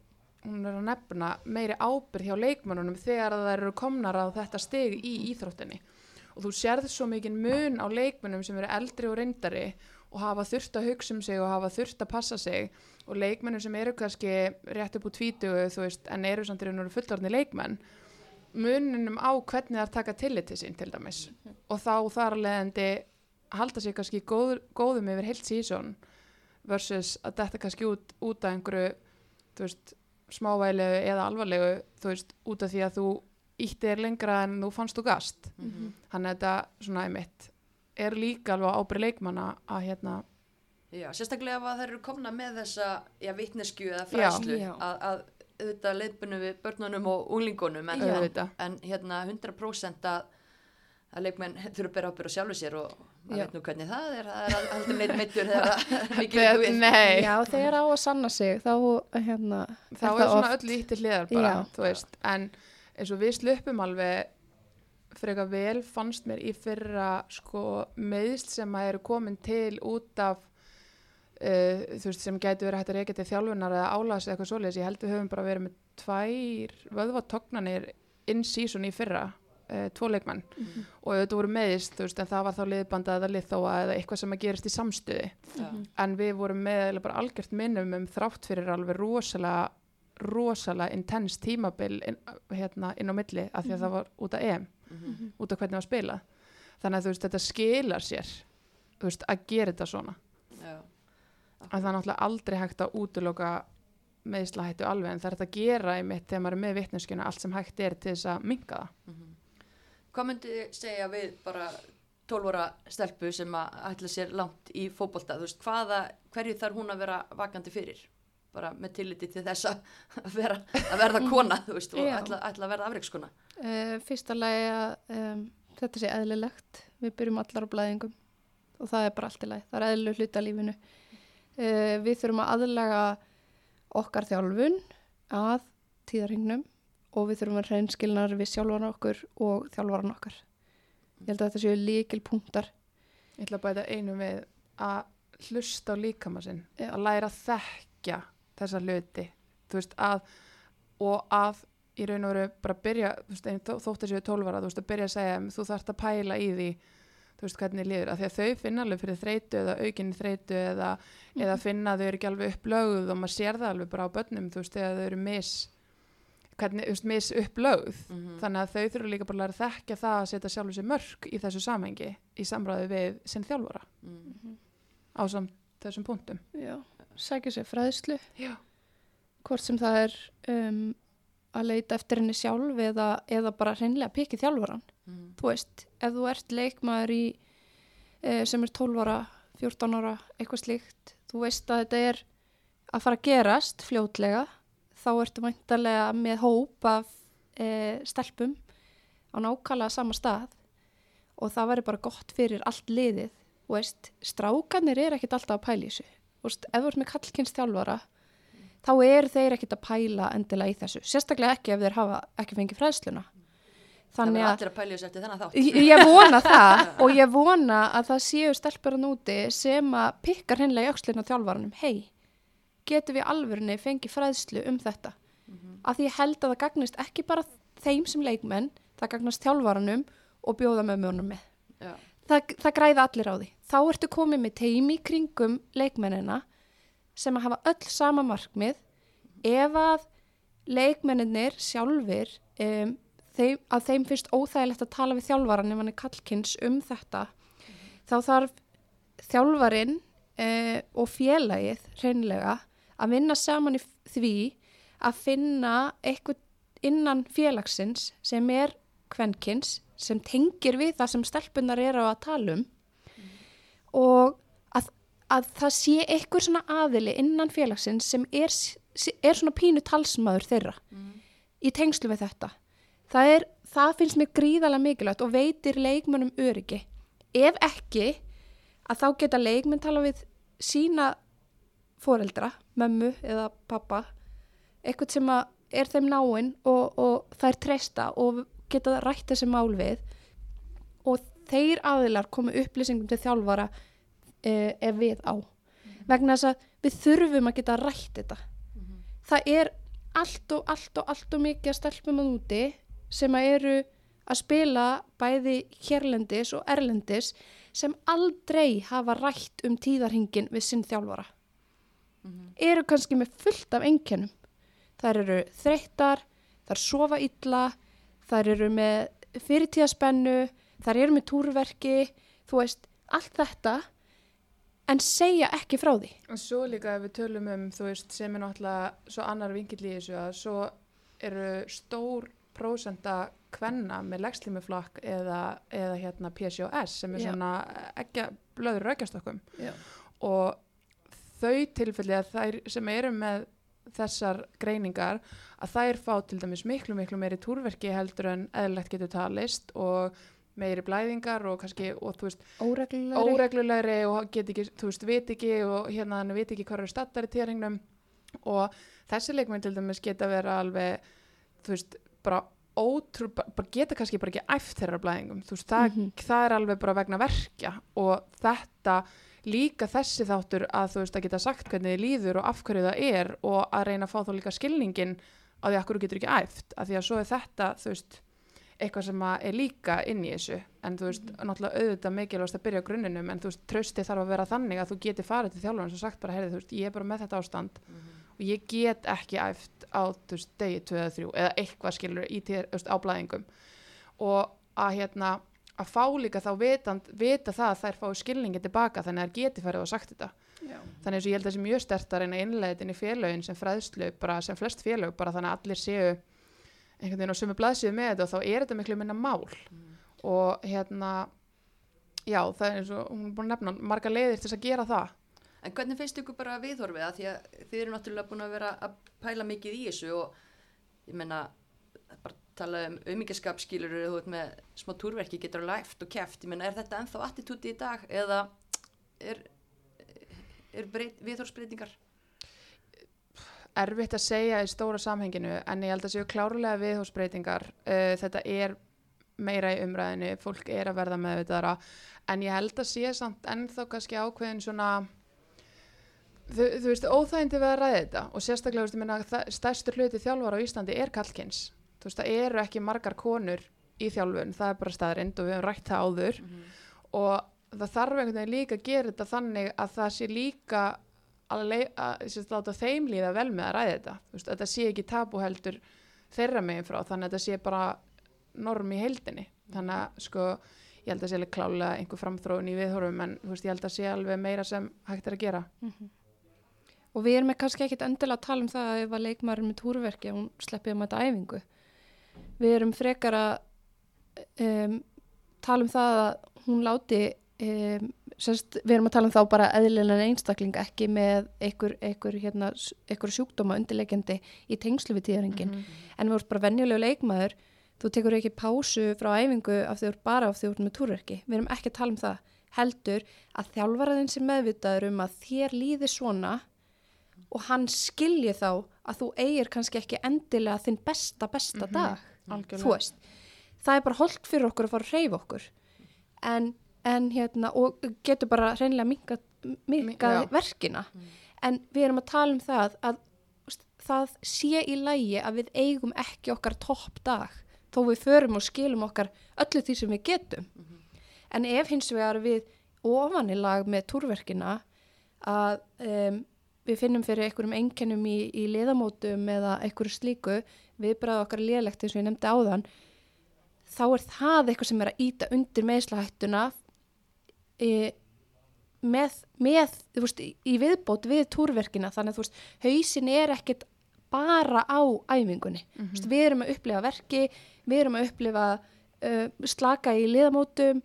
hún er að nefna meiri ábyrð hjá leikmennunum þegar það eru komnar á þetta stig í íþróttinni. Og þú sérð svo mikið mun á leikmennum sem eru eldri og reyndari og hafa þurft að hugsa um sig og hafa þurft að passa sig. Og leikmennum sem eru kannski rétt upp úr tvítugu þú veist en eru samt í raun og veru fullorðni leikmenn muninum á hvernig það er taka tillit til sín til dæmis. Og þá þar að leiðandi halda sig kannski góð, góðum yfir heilt sísón versus að þetta kannski út, út af einhverju veist, smávælegu eða alvarlegu veist, út af því að þú íttir lengra en þú fannst þú gast Mhm. þannig að þetta svona einmitt er líka alveg ábyrð leikmanna að hérna Já, sérstaklega ef að þær eru komna með þessa já, vitnesku eða fræslu Já. að, að auðvitað leiðbunum við börnunum og unglingunum en, en, en hérna 100% að, að leikmenn þurfa að bera ábyrð á sjálfu sér og maður veit nú hvernig það er það er aldrei neitt meittur þegar nei, Já, þegar á að sanna sig, þá, hérna, þá er það svona oft- öll ítti hliðar bara, Já. þú veist. En eins og við slöpum alveg frekar vel fannst mér í fyrra sko meðsl sem að eru komin til út af uh, þú veist sem gæti verið hægt að reyka til þjálfunar eða álags eða eitthvað svoleiðis, ég held við höfum bara verið með tvær vöðvatognanir in season í fyrra uh, tvo leikmenn Mhm. og þetta voru meðist þú veist en það var þá liðbanda eða liðþóa eða eitthvað sem að gerist í samstöði Já. en við vorum með bara algjört minnum um þrátt fyrir alveg rosalega rosalega intens tímabil inn, hérna, inn á milli af því að það var út af EM Mhm. út af hvernig það var spilað þannig að þú veist þetta skilar sér veist að gera þetta svona Já. en það er náttúrulega aldrei hægt að útloka meðslahættu alveg en það er hægt að gera einmitt þegar maður er með vitneskjuna allt sem hægt er til þess að minga það Mhm. Hvað myndi þið segja við bara 12 ára stelpu sem að ætla sér langt í fótbolta, þú veist, hvaða, hverju þarf hún að vera vakandi fyrir? Bara með tilliti til þess að vera, að verða kona, þú veist, og ætla, ætla að verða afreikskona. Uh, fyrsta lagi að um, þetta sé eðlilegt. Við byrjum allar á blæðingum og það er bara allt í lagi. Það er eðlileg hluti af lífinu. Uh, við þurfum að aðlaga okkar þjálfun að tíðarhingnum og við þurfum að reynskilnar við sjálfan okkur og þjálfaran okkar. Ég held að þetta séu líkil punktar. Ég ætla að bæta einu við að hlusta á líkama sinn, Já. að læra að þekkja þessa að og að í raun og veru bara byrja, veist, einn þó, þótt að séu tólvara, þú veist, að byrja að segja, þú þarft að pæla í því, þú veist, hvernig líður, af því að þau finna alveg fyrir þreytu eða aukinni þreytu eða, eða finna að þau eru ekki alveg upplögð og maður sér það alveg bara á börnum, þú veist, þegar þau eru mis, hvernig, þú veist, mis upplögð, Mhm. þannig að þau þurfa líka bara að þekkja það að setja sjálfur sér mörg í þessu samhengi í samræði við sinn þjálfara Mm. á samt þessum punktum. Já. Sækja sér fræðslu, Já. hvort sem það er um, að leita eftir henni sjálf eða, eða bara hreinlega pikið þjálfaran. Mm. þú veist, ef þú ert leikmaður í, e, sem er 12 ára, 14 ára, eitthvað slíkt, þú veist að þetta er að fara að gerast fljótlega, þá ertu mæntalega með hóp af e, stelpum á nákvæmlega sama stað og það væri bara gott fyrir allt liðið, veist, strákanir er ekkit alltaf að pæla í þessu, veist, ef þú ert með kallkynns þjálfara, þá er þeir ekkit að pæla endilega í þessu, sérstaklega ekki ef þeir hafa ekki fengið fræðsluna. Þannig að allir að. Ég ég vona það og ég vona að það séu stelpur að núti sem að pikkar hennilega í aukslinu á þjálfaranum. Hei, getum við alvörinni fengið fræðslu um þetta? Af því ég held að það gagnist ekki bara þeim sem leikmenn, það gagnast þjálfaranum og bjóða með mjónum með. Já. Það, það græða allir á því. Þá ertu komið með teimi kringum leikmennina sem að hafa öll sama markmið ef að leikmenninir sjálfur um, þeim, að þeim finnst óþægilegt að tala við þjálfaran ef hann er kallkins um þetta þá þarf þjálfarin uh, og félagið hreinlega að vinna saman í því að finna eitthvað innan félagsins sem er kvenkins sem tengir við það sem stelpunar eru að tala um og að, að það sé eitthvað svona aðili innan félagsins sem er, er svona pínu talsmaður þeirra Mm. í tengslu við þetta. Það, er, það finnst mér gríðarlega mikilvægt og veitir leikmönnum öryggi. Ef ekki, að þá geta leikmenn tala við sína foreldra, mömmu eða pappa, eitthvað sem er þeim náinn og, og það er treysta og geta rætt þessi mál við og þeir aðilar komu upplýsingum til þjálfara eh, ef við á. Vegna þess að við þurfum að geta rætt þetta það er allt og allt og allt og mikið að stelpum að úti sem að eru að spila bæði hérlendis og erlendis sem aldrei hafa rætt um tíðarhingin við sinn þjálfara. Eru kannski með fullt af einkennum. Þær eru þreyttar, þær sofa illa, þær eru með fyrirtíðaspennu, þær eru með túrverki, þú veist, allt þetta, en segja ekki frá því. Og svo líka ef við tölum um, þú veist, sem er náttúrulega svo annar vinkill í þessu að svo eru stór prósenda kvenna með legslímuflakk eða, eða hérna PCOS sem er Já. svona ekki blöður raukjastokkum Já. og þau tilfelli að þær sem eru með þessar greiningar að þær fá til dæmis miklu miklu meiri túrverki heldur en eðlilegt getur talist og meiri blæðingar og kannski og þú veist Óreglulegri. óreglulegri og get ekki, þú veist, veit ekki og hérna hann veit ekki hvað eru stattar í tíðringnum og þessi leikmenn til dæmis geta vera alveg, þú veist, bara ótrú, bara geta kannski bara ekki æft þeirra blæðingum, þú veist, það, Mhm. það er alveg bara vegna verkja og þetta líka þessi þáttur að þú veist að geta sagt hvernig þið líður og af hverju það er og að reyna að fá þá líka skilningin á því að hverju getur ekki æft, af því að svo er þetta, þú veist, eitthvað sem er líka inn í þessu. En þú veist, náttúrulega auðvitað mikilvægast að byrja á grunninum en þú veist, trösti þarf að vera þannig að þú geti farið til þjálfurinn og sagt bara, heyrði, þú veist, ég er bara með þetta ástand og ég get ekki æft á, þú veist, degi 2 eða 3 eða eitthvað skilur í tíð, þú veist, á blæðingum. Og að hérna að fá líka þá vitand, vita það að þær fái skilningi tilbaka þannig að þær geti farið og sagt þetta. Já. þannig og ég held að það sé mjög stert að reyna að innlega þetta inn í félögin sem fræðslu bara sem flest félög bara þannig að allir séu einhvern veginn á sömu blaðsíðu með þetta og þá er þetta miklu minna mál. Og hérna já það er eins og hún er búin að nefna marga leiðir til að gera það. En hvernig finnst ykkur bara viðhorfið? Að því að þið eru náttúrulega búin að vera að pæla mikið í þessu og ég menna bara tala um auðmyggiskap skilur þú veit með smá túrverki getur alveg æft og keft, ég menna er þetta ennþá attitúti í dag eða er, er breyt, viðhorfsbreytingar? erfitt að segja í stóra samhenginu en ég held að séu klárlega viðhósbreytingar uh, þetta er meira í umræðinu, fólk er að verða með þetta en ég held að sé samt ennþá kannski ákveðin svona þú, þú veist, óþægindi við að ræða þetta og sérstaklega, þú veist, ég meina, það- stærstur hluti þjálfara á Íslandi er kallkins þú veist, það eru ekki margar konur í þjálfun, það er bara staðrind og við höfum rætt það áður. Og það þarf einhvern veginn líka að gera þetta þannig að það sé líka að, að láta þeim líða vel með að ræða þetta. Þú veist, þetta sé ekki tabu heldur þeirra megin frá þannig að þetta sé bara norm í heildinni. Þannig að sko ég held að sé alveg klálega einhver framþróun í viðhorfum en þú veist ég held að sé alveg meira sem hægt er að gera. Og við erum kannski ekkit endilega að tala um það að ef að leikmaður er með túrverki hún sleppið um þetta æfingu. Við erum frekar að um, tala um það að hún láti, um, sérst, við erum að tala um þá bara eðlilega einstakling ekki með einhver, einhver, hérna, einhver sjúkdóma undirleikjandi í tengslu við tíðaringin. En við erum bara venjulegu leikmaður, þú tekur ekki pásu frá æfingu af því þú ert bara af því þú ert með túrverki. Við erum ekki að tala um það. Heldur að þjálfaraðin sem meðvitaður um að þér líði svona og hann skilji þá að þú eigir kannski ekki endilega þinn besta, besta dag. Þú veist, það er bara holdt fyrir okkur að fara að reyfa okkur. En, en hérna, og getur bara hreinlega minkað minkað Já. verkina. En við erum að tala um það að veist, það sé í lægi að við eigum ekki okkar topp dag þó við förum og skilum okkar öllu því sem við getum. En ef hins vegar við ofanilag með túrverkina að um, við finnum fyrir einhverjum einkennum í, í liðamótum eða einhverju slíku viðbræða okkar lélegt eins og ég nefndi áðan þá er það eitthvað sem er að íta undir meðslahættuna e, með, með veist, í, viðbót við túrverkina. Þannig að veist, hausin er ekkit bara á æfingunni. Mm veist, við erum að upplifa verki við erum að upplifa uh, slaka í liðamótum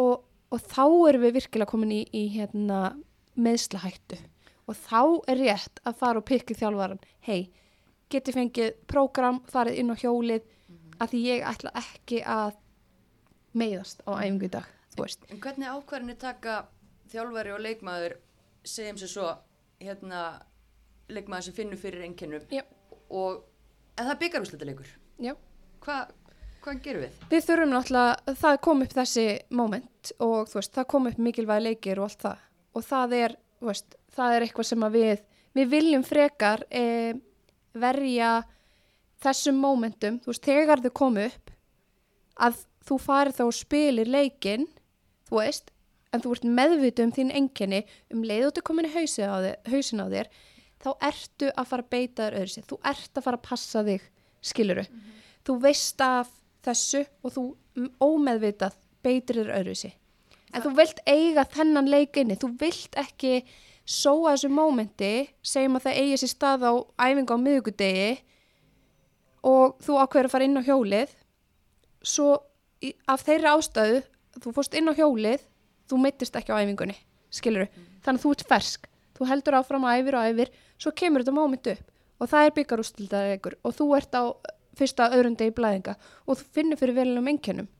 og, og þá erum við virkilega komin í, í hérna, meðslahættu og þá er rétt að fara og pikka þjálfaran hei, geti fengið prógram, farið inn á hjólið að því ég ætla ekki að meiðast á æfingu í dag veist, En hvernig ákvarðinu taka þjálfari og leikmaður segjum sér svo hérna leikmaður sem finnur fyrir einkennum? Já. og en það er byggarúslitaleikur já. Hvað hva gerum við? Við þurfum náttúrulega, það kom upp þessi moment og veist, það kom upp mikilvægi leikir og allt það. Og það er, veist, það er eitthvað sem við, við viljum frekar e, verja þessum momentum, þú veist, þegar þau komu upp að þú farir þá og spilir leikin þú veist, en þú ert meðvitið um þín enginni um leið og þú komin í hausin á þér, þá ertu að fara að beita þér öðru sér þú ert að fara að passa þig, skiluru þú veist af þessu og þú ómeðvitað beitir þér öðru sér en þú vilt eiga þennan leik inni. Þú vilt ekki sóa þessu mómenti, segjum að það eigi sér stað á æfingu á miðugudegi og þú ákveður að fara inn á hjólið svo í, af þeirri ástæðu þú fórst inn á hjólið þú mittist ekki á æfingunni, skilur þannig að þú ert fersk, þú heldur áfram að æfir og æfir, svo kemur þetta móment upp og það er byggarústildaðegur og þú ert á fyrsta öðrum degi blæðinga og þú finnur fyrir verulegum engjönum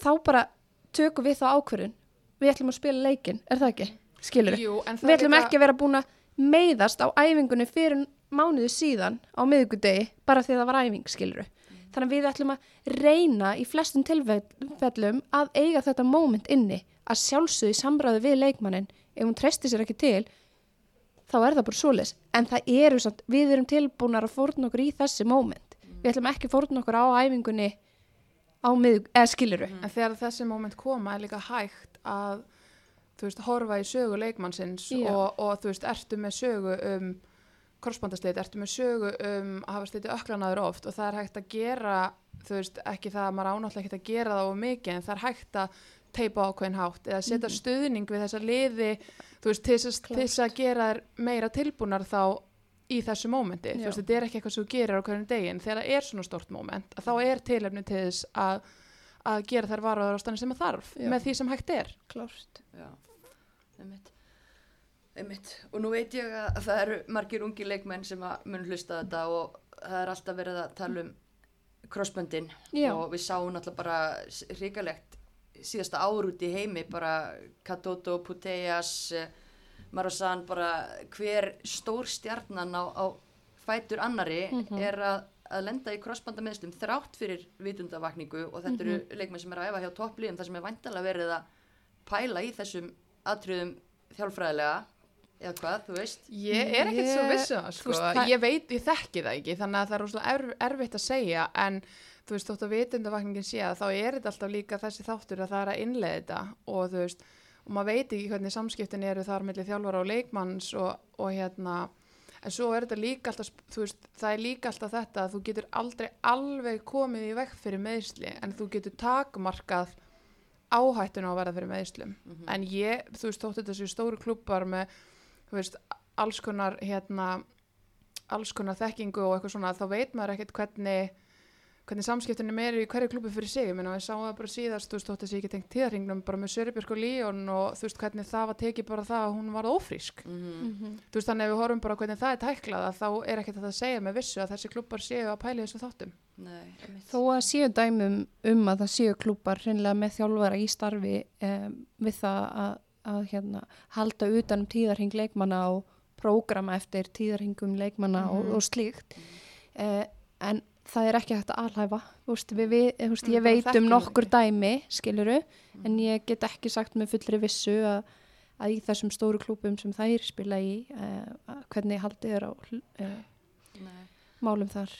þá bara tökum við þá ákvörðun við ætlum að spila leikin, er það ekki? Skilur Jú, við ætlum líka- ekki að vera búin að meiðast á æfingunni fyrir mánuði síðan á miðugudegi bara því að það var æfing, skilur þannig að við ætlum að reyna í flestum tilfellum að eiga þetta moment inni. Að sjálfsögðu í samræðu við leikmannin ef hún treysti sér ekki til þá er það bara svoleiðis. En það eru samt, við erum tilbúnar að fórna okkur í þessi moment. Við ætlum ekki að fórna okkur á æfingunni á miðug, eða skiluru En þegar þessi moment koma er líka hægt að þú veist, horfa í sögu leikmannsins og, og þú veist, ertu með sögu um korsbandaslit, ertu með sögu um að hafa slitið öklanaður oft og það er hægt að gera, þú veist, ekki það að maður ánáttúrulega ekki að gera það of mikið en það er hægt að teipa ákveðin hátt eða setja stuðning við þessa liði þú veist, til þess að- til þess að gera þær meira tilbúnar þá í þessu mómenti, þú veist, þetta er ekki eitthvað sem þú gerir á hverjum degin, þegar það er svona stort móment að þá er tilefni til þess að að gera þær varúðar ástæðan sem það þarf Já. með því sem hægt er. Klárt. Já, einmitt. einmitt. Og nú veit ég að það eru margir ungi leikmenn sem mun hlusta þetta og það er alltaf verið að tala um crossböndin og við sáum náttúrulega bara hrikalegt síðasta ár út í heimi bara Katoto, Puteas, Marosan, bara hver stór stjarnan á, á fætur annari er að, að lenda í crossbandameðslum þrátt fyrir vitundavakningu og þetta eru leikmenn sem er að æfa hjá toppliðum þar sem er væntalega verið að pæla í þessum atriðum þjálfræðilega eða hvað, þú veist ég er ekkert svo Ég- viss um það, þú sko. ég veit, ég þekki það ekki þannig að það er rosalega erf, erfitt að segja en þú veist, þótt að vitundavakningin sé að þá er þetta alltaf líka þessi þáttur að það er að innlega þetta og þú veist og maður veit ekki hvernig samskiptin eru þar mellir þjálfara og leikmanns og, og hérna en svo er þetta líka alltaf þú veist, það er líka alltaf þetta að þú getur aldrei alveg komið í vekk fyrir meðsli en þú getur takmarkað áhættuna á að verða fyrir meðslum en ég, þú veist, þótt þetta séu stóru klubbar með, þú veist, alls konar hérna, alls konar þekkingu og eitthvað svona, þá veit maður ekkert hvernig hvernig samskiptunum eru í hverju klubbi fyrir sig, ég meina við sáum það bara síðast þú veist, þótt þessi ekki tengt tíðarhingnum bara með Söribjörg og Líón og þú veist hvernig það var tekið bara það að hún var ófrísk. Mm þú veist þannig ef við horfum bara á hvernig það er tæklað að þá er ekkert að það segja með vissu að þessi klubbar séu að pæli þessum þáttum. Nei, einmitt. Þó að séu dæmum um að það séu klúpar hreinlega með þjálfara í starfi um, við það að, að hérna, halda utan um tíðarhing leikmanna og prógrama eftir tíðarhingum leikmanna og, Mhm. og slíkt. Uh, en það er ekki hægt að alhæfa veist, við, við, veist, Mm, ég veit um nokkur dæmi skiluru, en ég get ekki sagt með fullri vissu að, að í þessum stóru klúpum sem þær spila í uh, hvernig haldið er á uh, málum þar.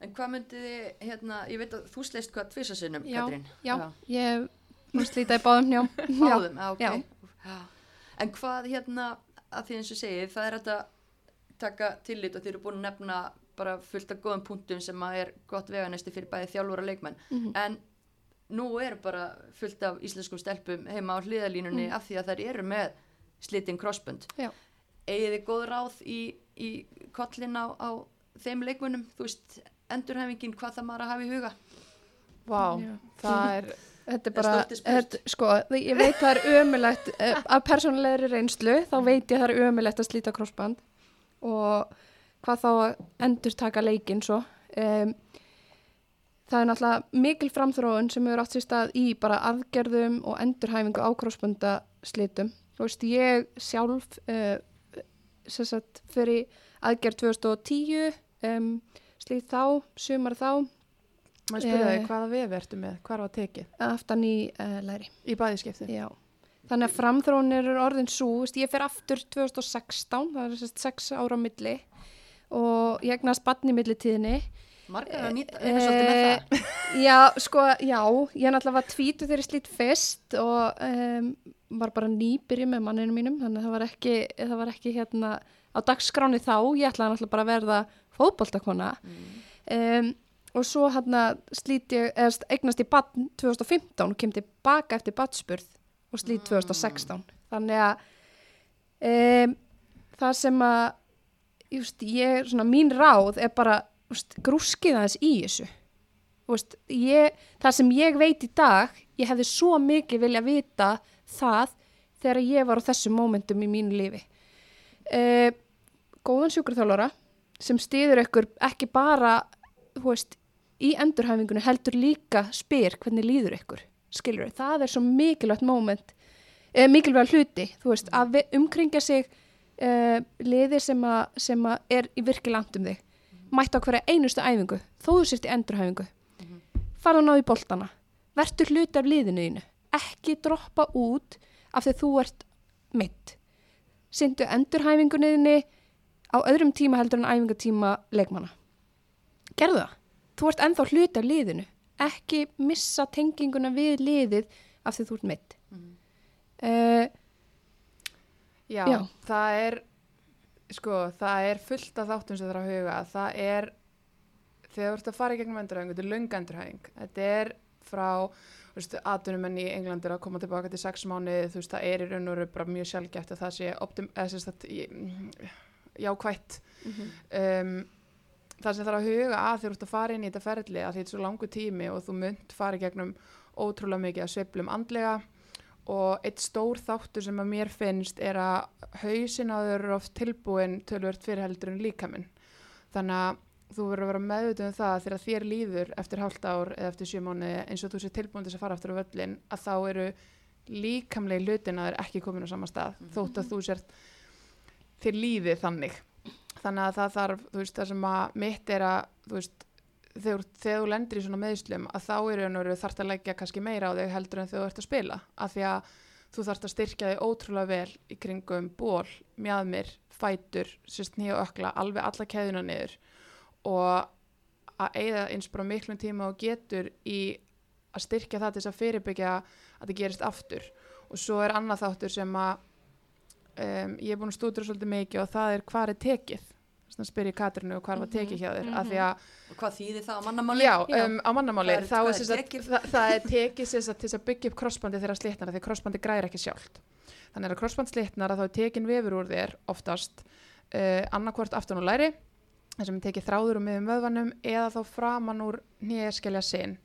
En hvað myndið þið, hérna, ég veit að þú sleist hvað tvisasinnum, Já, Katrín? já. ég múið slíta í báðum njá Báðum, já, ok. Já. Já. En hvað hérna, að því eins og segið, það er þetta taka tillit og þið eru búin að nefna bara fullt af góðum punktum sem að er gott veganesti fyrir bæði þjálfur og leikmenn. Mhm. En nú er bara fullt af íslenskum stelpum heima á hliðalínunni af því að þær eru með slitinn crossbund. Já. Egið þið góð ráð í, í kollin á, á þeim leikmennum, þú veist, endurhæfingin, hvað það maður að hafa í huga? Vá, Já. það er Þetta er bara, þetta, sko, ég veit það er ömulegt, eh, af persónulegri reynslu, þá veit ég það er ömulegt að slíta krossband og hvað þá að endur taka leikinn svo. Um, það er náttúrulega mikil framþróun sem hefur átt sér stað í bara aðgerðum og endurhæfingu á krossbandaslitum. Þú veist, ég sjálf, uh, sagt, fyrir aðgerð 2010, um, slít þá, sumar þá, maður spyrja Eh. hvaða vefi ertu með, hvar var tekið aftan í uh, læri. í bæðiskipti Já, þannig að framþróunir er orðin svo, ég fer aftur 2016, það er sérst sex ára á milli og ég egnast batni í millitíðinni. Margar að nýta, vinna svolítið með það. Eh, Já, sko, já, ég náttúrulega var tvítu þegar ég slít fyrst og um, var bara nýbyrju með manninu mínum, þannig að það var ekki, það var ekki hérna á dagskráni þá, ég ætlaði náttúrulega bara að verða fótboltakona. Um, og svo hérna slít ég, eða st- eignast ég badn 2015 og kem tilbaka eftir badspurð og slít 2016, þannig að um, það sem að just, ég, svona mín ráð er bara grúskið aðeins í þessu veist, ég, það sem ég veit í dag, ég hefði svo mikið vilja vita það þegar ég var á þessum mómentum í mínu lífi. Uh, góðan sjúkurþjálfara sem stýður ykkur ekki bara, veist, í endurhæfingunni heldur líka spyr hvernig líður ykkur, skilur það er svo mikilvægt móment, uh, mikilvægt hluti, veist, að umkringja sig uh, liði sem, a, sem að er í virkilega langt um þig, mætt á hverja einustu æfingu, þó þú sért í endurhæfingu. Fara að ná í boltana. Verður hluti af liðinu þínu. Ekki droppa út af því þú ert mitt syndu endurhæfingunniðinni á öðrum tíma heldur en æfingatíma leikmanna. Gerðu það. Þú ert ennþá hluti af liðinu. Ekki missa tenginguna við liðið af því þú ert mitt uh, Já, Já. það er sko, það er fullt af þáttum sem það er að huga það er þegar þú ert að fara í gegnum endurhæfingu, þetta er löng endurhæfing. Þetta er frá atvinnumenn í Englandir að koma tilbaka til sex mánuði, þú veist, það er í raun og bara mjög sjálfgæft að það sé optim, eða sagt, í- jákvætt. Um, það sem þarf að huga að þegar þú ert að fara inn í þetta ferli að þetta er svo langu tími og þú munt fara í gegnum ótrúlega mikið að sveiflum andlega og eitt stór þáttur sem að mér finnst er að hausin á þau eru oft tilbúin tölvört fyrir heldur en líkaminn. Þannig að þú verður að vera meðvitað um það að þegar þér líður eftir hálft ár eða eftir sjö mánuði eins og þú sé tilbúin til þess að fara aftur á völlin að þá eru líkamlegi hlutin að þeir ekki komin á sama stað þótt að þú sért þér líði þannig. Þannig að það þarf, þú veist, það sem að mitt er að, þú veist, þegar, þegar þú lendir í svona meðslum að þá er veru þarft að leggja kannski meira á þig heldur en þú ert að spila. Af því að þú þarft að styrkja þig ótrúlega vel í kringum ból, mjaðmir, fætur, sérst nýja ökla, alveg alla keðuna niður. Og að eigða eins bara miklum tíma og getur í að styrkja það til þess að fyrirbyggja að það gerist aftur. Og svo er annað þáttur sem að um, ég er búin að stúdra svolítið mikið og það er hvað er tekið þess að spyrja Katrinu hvað var tekið hjá þér af því að Og hvað þýðir það á mannamáli? Já, um, á mannamáli. Er- þá hvað er er sem sagt- tekið? það, það er tekið sem sagt til þess að byggja upp krossbandi þegar slitnar því að krossbandi græðir ekki sjálft. Þannig að krossband slitnar að þá er tekin vefur úr þér oftast uh, annarkvort aftan úr læri þar sem er tekið þráður um miðum vöðvanum eða þá framan úr nýjaskelja sin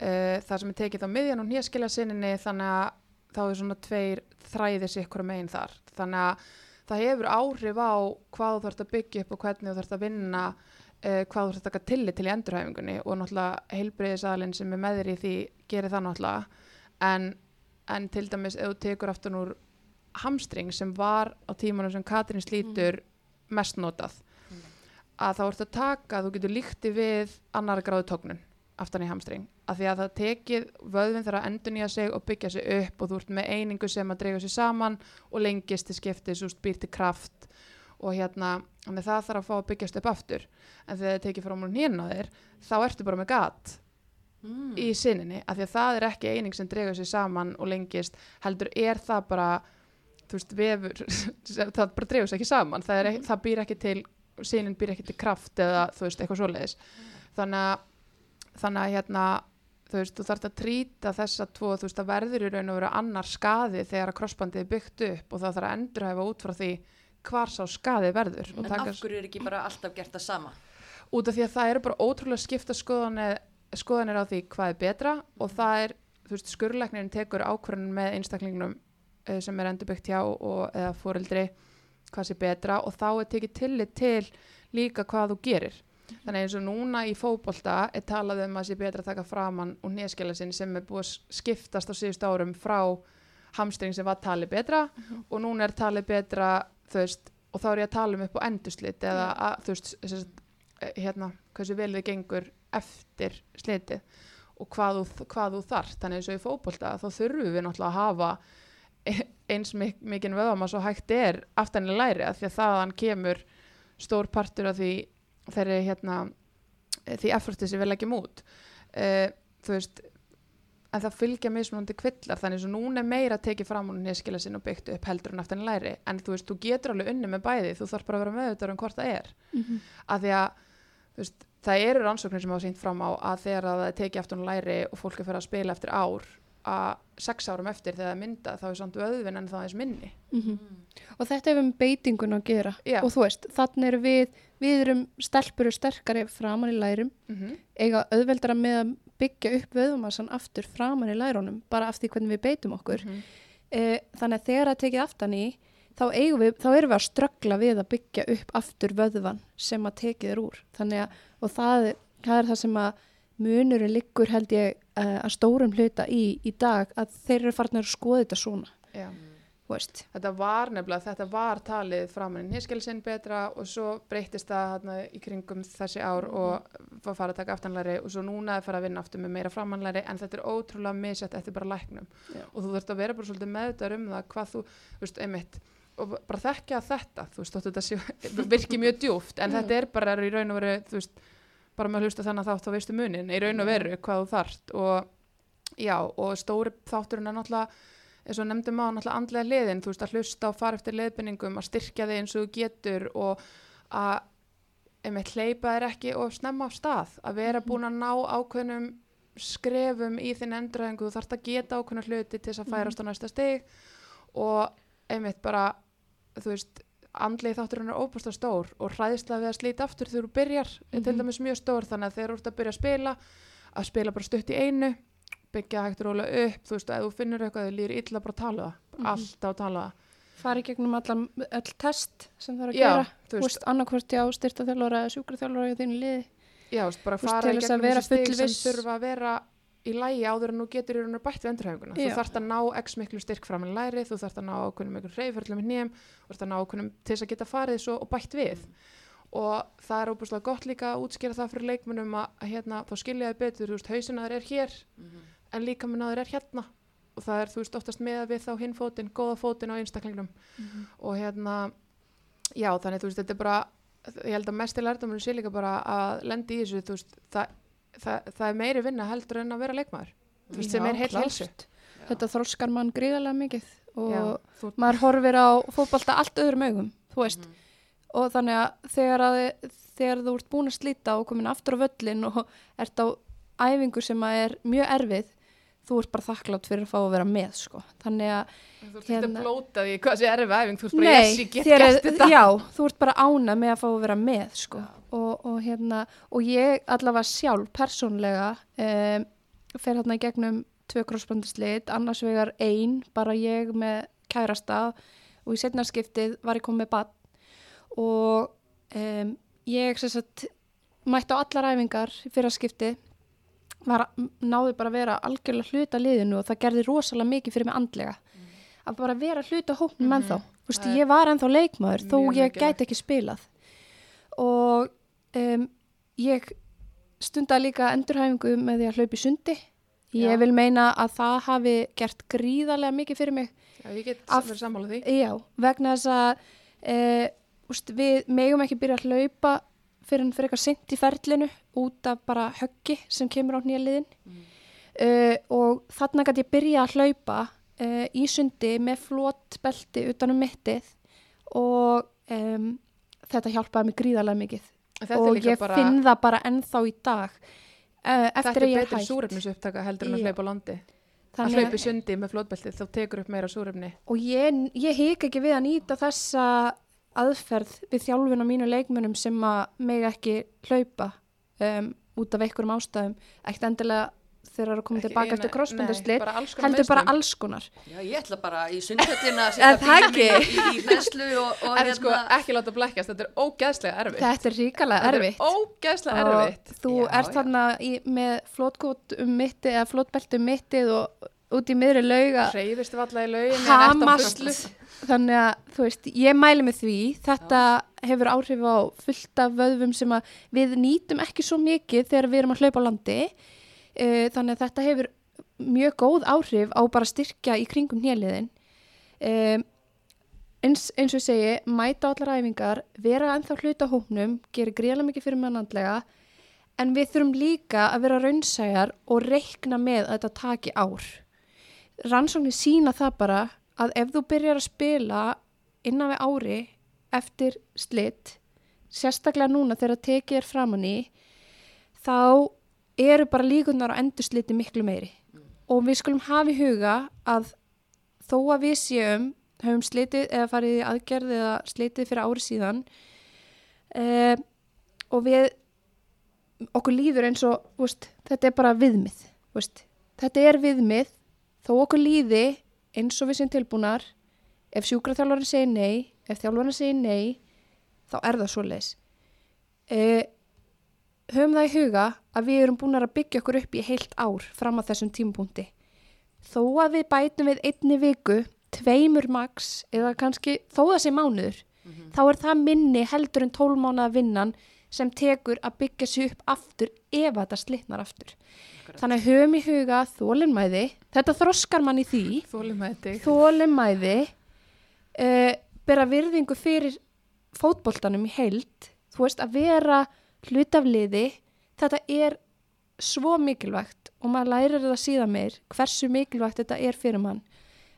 uh, þar sem er tekið þá miðjan úr nýjaskelja sinni þannig að þá er svona tveir þræðir sikkur megin þar. Þannig að það hefur áhrif á hvað þú þarfst að byggja upp og hvernig þú þarfst að vinna uh, hvað þú þarfst að taka tillit til í endurhæfingunni og náttúrulega heilbreyðisalinn sem er með þér í því gerir það náttúrulega. En, en til dæmis ef þú tekur aftan úr hamstring sem var á tímanum sem Katrín slítur mest notað að þá ertu að taka, þú getur líkti við annara gráðu tóknun aftan í hamstring, af því að það tekið vöðvin þarf að endurnýja sig og byggja sig upp og þú ert með einingu sem að dreiga sig saman og lengist til skiptis og býr til kraft og hérna, það þarf að fá að byggjast upp aftur. En þegar það tekið fram úr hérna þér þá ertu bara með gat Mm. í sinninni, af því að það er ekki eining sem dregur sig saman og lengist heldur er það bara þú veist, vefur, það bara sig ekki saman, það, er, ekki- það býr ekki til sinnin býr ekki til kraft eða þú veist, eitthvað svoleiðis. Þannig að, þannig að hérna þú veist, þú þarft að trýta þessa tvo, þú veist, það verður í raun og veru annar skaði þegar að krossbandið er byggt upp og það þarf að endurhæfa út frá því hvar sá skaði verður En taka af hverju er ekki bara alltaf gert það sama? út af því að það eru bara ótrúlega skipta skoðanir, skoðanir á því hvað er betra og það er, þú veist, skurlæknirinn tekur ákvörðun með einstaklingnum uh, sem er endurbyggt hjá og, eða fóreldri hvað sé betra og þá er tekið tillit til líka hvað þú gerir þannig eins og núna í fótbolta er talað um að sé betra að taka framann og neskjala sinn sem er búið að skiptast á síðust árum frá hamstring sem var talið betra og núna er talið betra veist, og þá er ég að tala um upp á endurslit eða að, þú veist, sagt, eh, hérna, hversu vel þið gengur eftir slitið og hvað þú, hvað þú þarft, þannig eins og í fótbolta þá þurfum við náttúrulega að hafa e- eins mik mikinn vöðum að svo hægt er aftan í læri að því að þaðan kemur stór partur af því þeirri hérna því efforti sem við leggjum út. Uh, þú veist en það fylgja mismunandi kvillar þannig að núna er meira tekið fram úr neskila sinn og byggt upp heldur en aftan læri. En þú veist, þú getur alveg unni með bæði þú þarf bara að vera meðutur um hvort það er. Að því að veist, það eru rannsóknir sem hafa sínt fram á að þegar það er tekið aftan læri og fólk er fyrir að spila eftir ár að sex árum eftir þegar það er mynda þá er samt vöðvin en það er minni. Mhm. Og þetta hefur með beitingun að gera. Já. og þú veist, þannig eru við, við erum stelpur og sterkari framan í lærum, mm -hmm. eiga auðveldara með að byggja upp vöðumassan aftur framan í lærunum, bara af því hvernig við beitum okkur. Mhm. Eh, þannig að þegar það tekið aftan í, þá, við, þá erum við að ströggla við að byggja upp aftur vöðvan sem að tekið er úr. Þannig að, og það, það er það sem að munurinn liggur held ég uh, að stórum hluta í, í dag, að þeir eru farin að skoða þetta svona, Já. Veist. Þetta var nefnilega, þetta var talið framan í nýskilsinn betra og svo breytist það hérna, í kringum þessi ár og var farið að taka aftanlæri og svo núna er farið að vinna aftur með meira framanlæri en þetta er ótrúlega misjætt eftir bara læknum Já. og þú þurft að vera bara svolítið meðdar um það hvað þú, þú veist, einmitt og bara þekkja þetta, þú veist, þetta sé, virki mjög djúft en þetta er bara í raun og veru, þú veist, bara með að hlusta þannig að þátt þá veistu munin, í raun og veru hvað þú þarft og já, og stóri þátturinn er náttúrulega eins og nefndum á náttúrulega andlega liðin þú veist að hlusta og fara eftir leiðbenningum að styrkja þig eins og þú getur og að einmitt hleypa þér ekki og snemma af stað að vera búin að ná ákveðnum skrefum í þinn endurhæfingu. Þú þarft að geta ákveðna hluti til þess að færast á næsta stig og einmitt bara þú veist andlegi þátturinn er óbúst stór og hræðislega við að slíta aftur þegar þú byrjar er til Mhm. dæmis mjög stór þannig að þegar þú ert að byrja að spila að spila bara stutt í einu byggja hægt rólega upp þú veist að ef þú finnur eitthvað þau líður illa bara að tala það Mhm. alltaf að tala það. Fara í gegnum allan, öll test sem það er að já, gera. þú veist, annarkvort já, styrta þjálfara eða sjúkra þjálfara í þínu liði. Já, þú veist, bara fara að gegnum vera þessi stig sem þurfa að vera í lægi áður en þú getur í raun og bætt við endurhæfinguna. Þú Já. þarft að ná x miklu styrk fram í læri þú þarft að ná ákveðnum miklu reyförlum í nýjum þú þarft að ná ákveðnum til þess að geta farið svo og bætt við. Og það er óbúslega gott líka að útskýra það fyrir leikmunum að, að hérna, þá skilja þið betur, þú veist, hausinaður er hér en líka minnaður er hérna. Og það er, þú veist, oftast með við þá hinn fótinn, góða fótinn á einstaklingnum. Og hérna já, þannig, þú veist, þetta er bara ég held að mesti lærdomurinn sé líka bara að lendi í þessu, þú veist, það, það, það er meiri vinna heldur en að vera leikmaður. Þú veist, sem Já, er heill klárt. helsu þetta þroskar mann gríðarlega mikið og já, þú, maður horfir á fótbolta allt öðrum augum, þú veist. Og þannig að þegar, að þegar þú ert búin að slíta og komin aftur á völlin og ert á æfingu sem að er mjög erfið þú ert bara þakklátt fyrir að fá að vera með sko. þannig að þú ert Hérna- hérna. blóta því hvað sé erfið æfing, þú ert bara, Nei, yes, ég get gert er- þetta Já, þú ert bara ána með að fá að vera með sko. og, og, hérna, og ég allavega sjálf persónlega um, fer hérna í gegnum tvö krossbandislit, annars vegar ein, bara ég með kærasta og í setnarskiptið var ég komið bann og um, ég sagt mætti á allar æfingar í fyrra skipti var, náði bara að vera algjörlega hluta liðinu og það gerði rosalega mikið fyrir mig andlega. Að bara vera hluta hópnum Mhm. ennþá þú veist, ég var ennþá leikmaður þó ég gæti ekki spilað. Og um, ég stundaði líka endurhæfingu með því að hlaupa í sundi. Ég Já. vil meina að það hafi gert gríðarlega mikið fyrir mig. Já, ég get verið sammála því. Já, vegna þess að e, úst, við megum ekki byrja að hlaupa fyrir en fyrir eitthvað sent í ferlinu út af bara höggi sem kemur á nýja liðin. Mm. og þarna gæti ég byrja að hlaupa e, í sundi með flott belti utanum mittið og um, þetta hjálpaði mig gríðarlega mikið. Þetta er og ég bara, finn það bara ennþá í dag þetta eftir er að ég betur er hægt súrefnisupptaka heldur en að hlaupa á landi. Að Þannig hlaupa í sundi með flótbeltið þá tekur upp meira súrefni. Og ég, ég hika ekki við að nýta þessa aðferð við þjálfun á mínu leikmönum sem að meg ekki hlaupa um, út af einhverjum ástæðum ekkert endilega þegar það eru að koma Ekki tilbaka eftir konar heldur bara alls konar. Já, ég ætla bara í sundhöllina að setja ekki? í, í hlæslu og, og en sko hérna ekki láta blekkjast, þetta er ógeðslega erfitt. Þetta er ríkalega erfitt er ógeðslega og erfitt. þú Já, ert þarna í, með flótkót um mittið eða flótbelt um mittið og út í miðri lauga hreyfist valla í laugin hamast þannig að þú veist, ég mæli með því. Þetta hefur áhrif á fullt af vöðvum sem við nýtum ekki svo mikið þegar við erum að hlaupa á landi. Uh, þannig að þetta hefur mjög góð áhrif á bara styrkja í kringum hnjaliðin um, eins, eins og segi mæta allar æfingar, vera ennþá hluta á hópnum, gerir greiðlega mikið fyrir mannandlega en við þurfum líka að vera raunsæjar og reikna með að þetta taki ár. Rannsóknir sína það bara að ef þú byrjar að spila innan við ári eftir slitt, sérstaklega núna þegar tekið er framann í, þá eru bara líkunar á endursliti miklu meiri. Og við skulum hafa í huga að þó að við séum, höfum slitið eða farið í aðgerð eða slitið fyrir ári síðan eh, og við, okkur líður eins og, veist, þetta er bara viðmið, veist. þetta er viðmið, þó okkur líði eins og við sem tilbúnar, ef sjúkraþjálfarinn segir nei, ef þjálfarinn segir nei, þá er það svo leis. Eh, höfum það í huga að við erum búin að byggja okkur upp í heilt ár fram að þessum tímapunkti. Þó að við bætum við einni viku, tveimur max eða kannski þó það sé mánuður, þá er það minni heldur en tólmánaða vinnan sem tekur að byggja sig upp aftur ef þetta slitnar aftur. Þannig að höfum í huga þólinnmæði, þetta þroskar mann í því, þig. þólinnmæði, uh, bera virðingu fyrir fótboltanum í heild, þú veist að vera hlutafliði, þetta er svo mikilvægt og maður lærir það síðan meir hversu mikilvægt þetta er fyrir mann.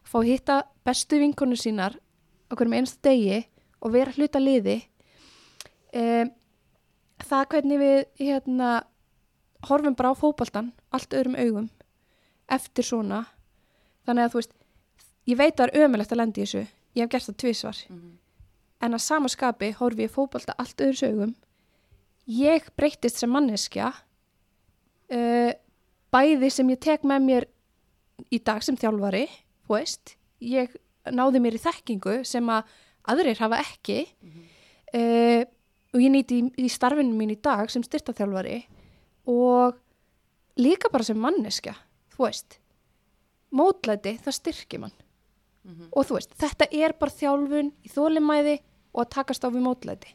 Fá hitta bestu vinkonu sínar okkur með einsta degi og vera hluta liði. Um, það hvernig við hérna, horfum bara á fótboltan allt öðrum augum eftir svona. Þannig að þú veist, ég veit að það er ömulegt að lenda í þessu. Ég hef gert það tvísvar. En að sama skapi horfi ég fótbolta allt öðru sögum. Ég breyttist sem manneskja uh, bæði sem ég tek með mér í dag sem þjálfari, veist, ég náði mér í þekkingu sem að aðrir hafa ekki uh, og ég nýti í, í starfinu mín í dag sem styrtaþjálfari og líka bara sem manneskja, þú veist, mótlæti, það styrkir mann og þú veist, þetta er bara þjálfun í þólimæði og að takast á við mótlæti.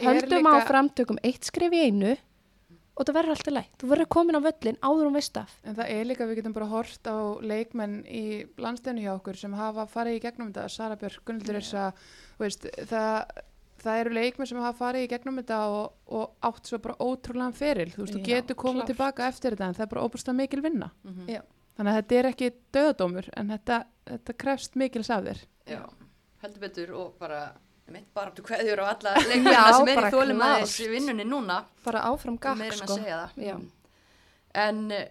Höldum líka- áfram, tökum eitt skrif í einu og það verður alltaf lægt. Þú verður komin á völlin áður um veist af. En það er líka, við getum bara hort á leikmenn í landstegnu hjá okkur sem hafa farið í gegnum þetta, Sara Björk, Gunnildur Irsa, það, það eru leikmenn sem hafa farið í gegnum þetta og, og átt svo bara ótrúlega feril, þú veist, þú getur komið klárt. tilbaka eftir þetta en það er bara óbúslega mikil vinna. Já. Þannig að þetta er ekki döðadómur en þetta, þetta krefst mikils af þér. Já, heldur betur og bara mitt bara áttu kveðjur á alla Já, leikmennina sem er í þólimaðis klárt. vinnunni núna Bara áfram gakk, meira en sko. að segja það Já. en eh,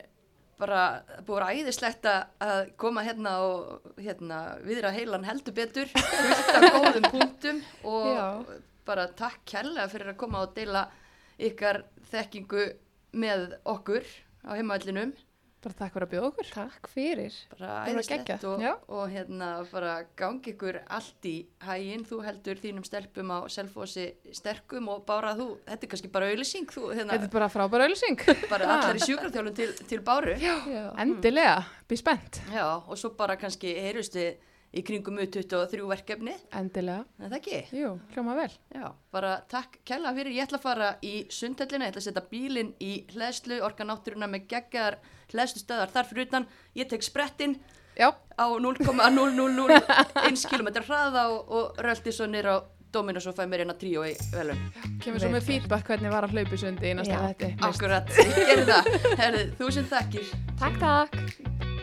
bara búið að æðislegt að- koma hérna og hérna viðra heilan heldur betur fullt af góðum punktum og Já. bara takk kærlega fyrir að koma og deila ykkar þekkingu með okkur á heimavallinum Bara takk fyrir að bjóða okkur. Takk fyrir. bara æðislegt og, já. og hérna bara gangi ykkur allt í hæginn, þú heldur þínum stelpum á selfósi sterkum og bara þú, þetta er kannski bara auðlýsing þú hérna Þetta er bara frábæra auðlýsing. bara allar í sjúkraþjálfum til, til báru já. Já. Endilega, býð spennt. og svo bara kannski heyrust við í kringum U23 verkefni Endilega. en það ekki, Jú, hljóma vel. já, bara takk kella fyrir, ég ætla að fara í sundhellina, ég ætla að setja bílinn í hleðslu, orkanáttúruna með geggar hleðslu stöðar þar fyrir utan, ég tek sprettinn Já, á 0,0001 km hraða og, og röldi svo nýra á Dominos og fæ mér hérna tríó í velun. kemur svo með feedback hvernig var að hlaupi sundi í næsta Já. þetta. Akkurat, ég gerði það. Herðu, þúsund þakkir. Takk, takk.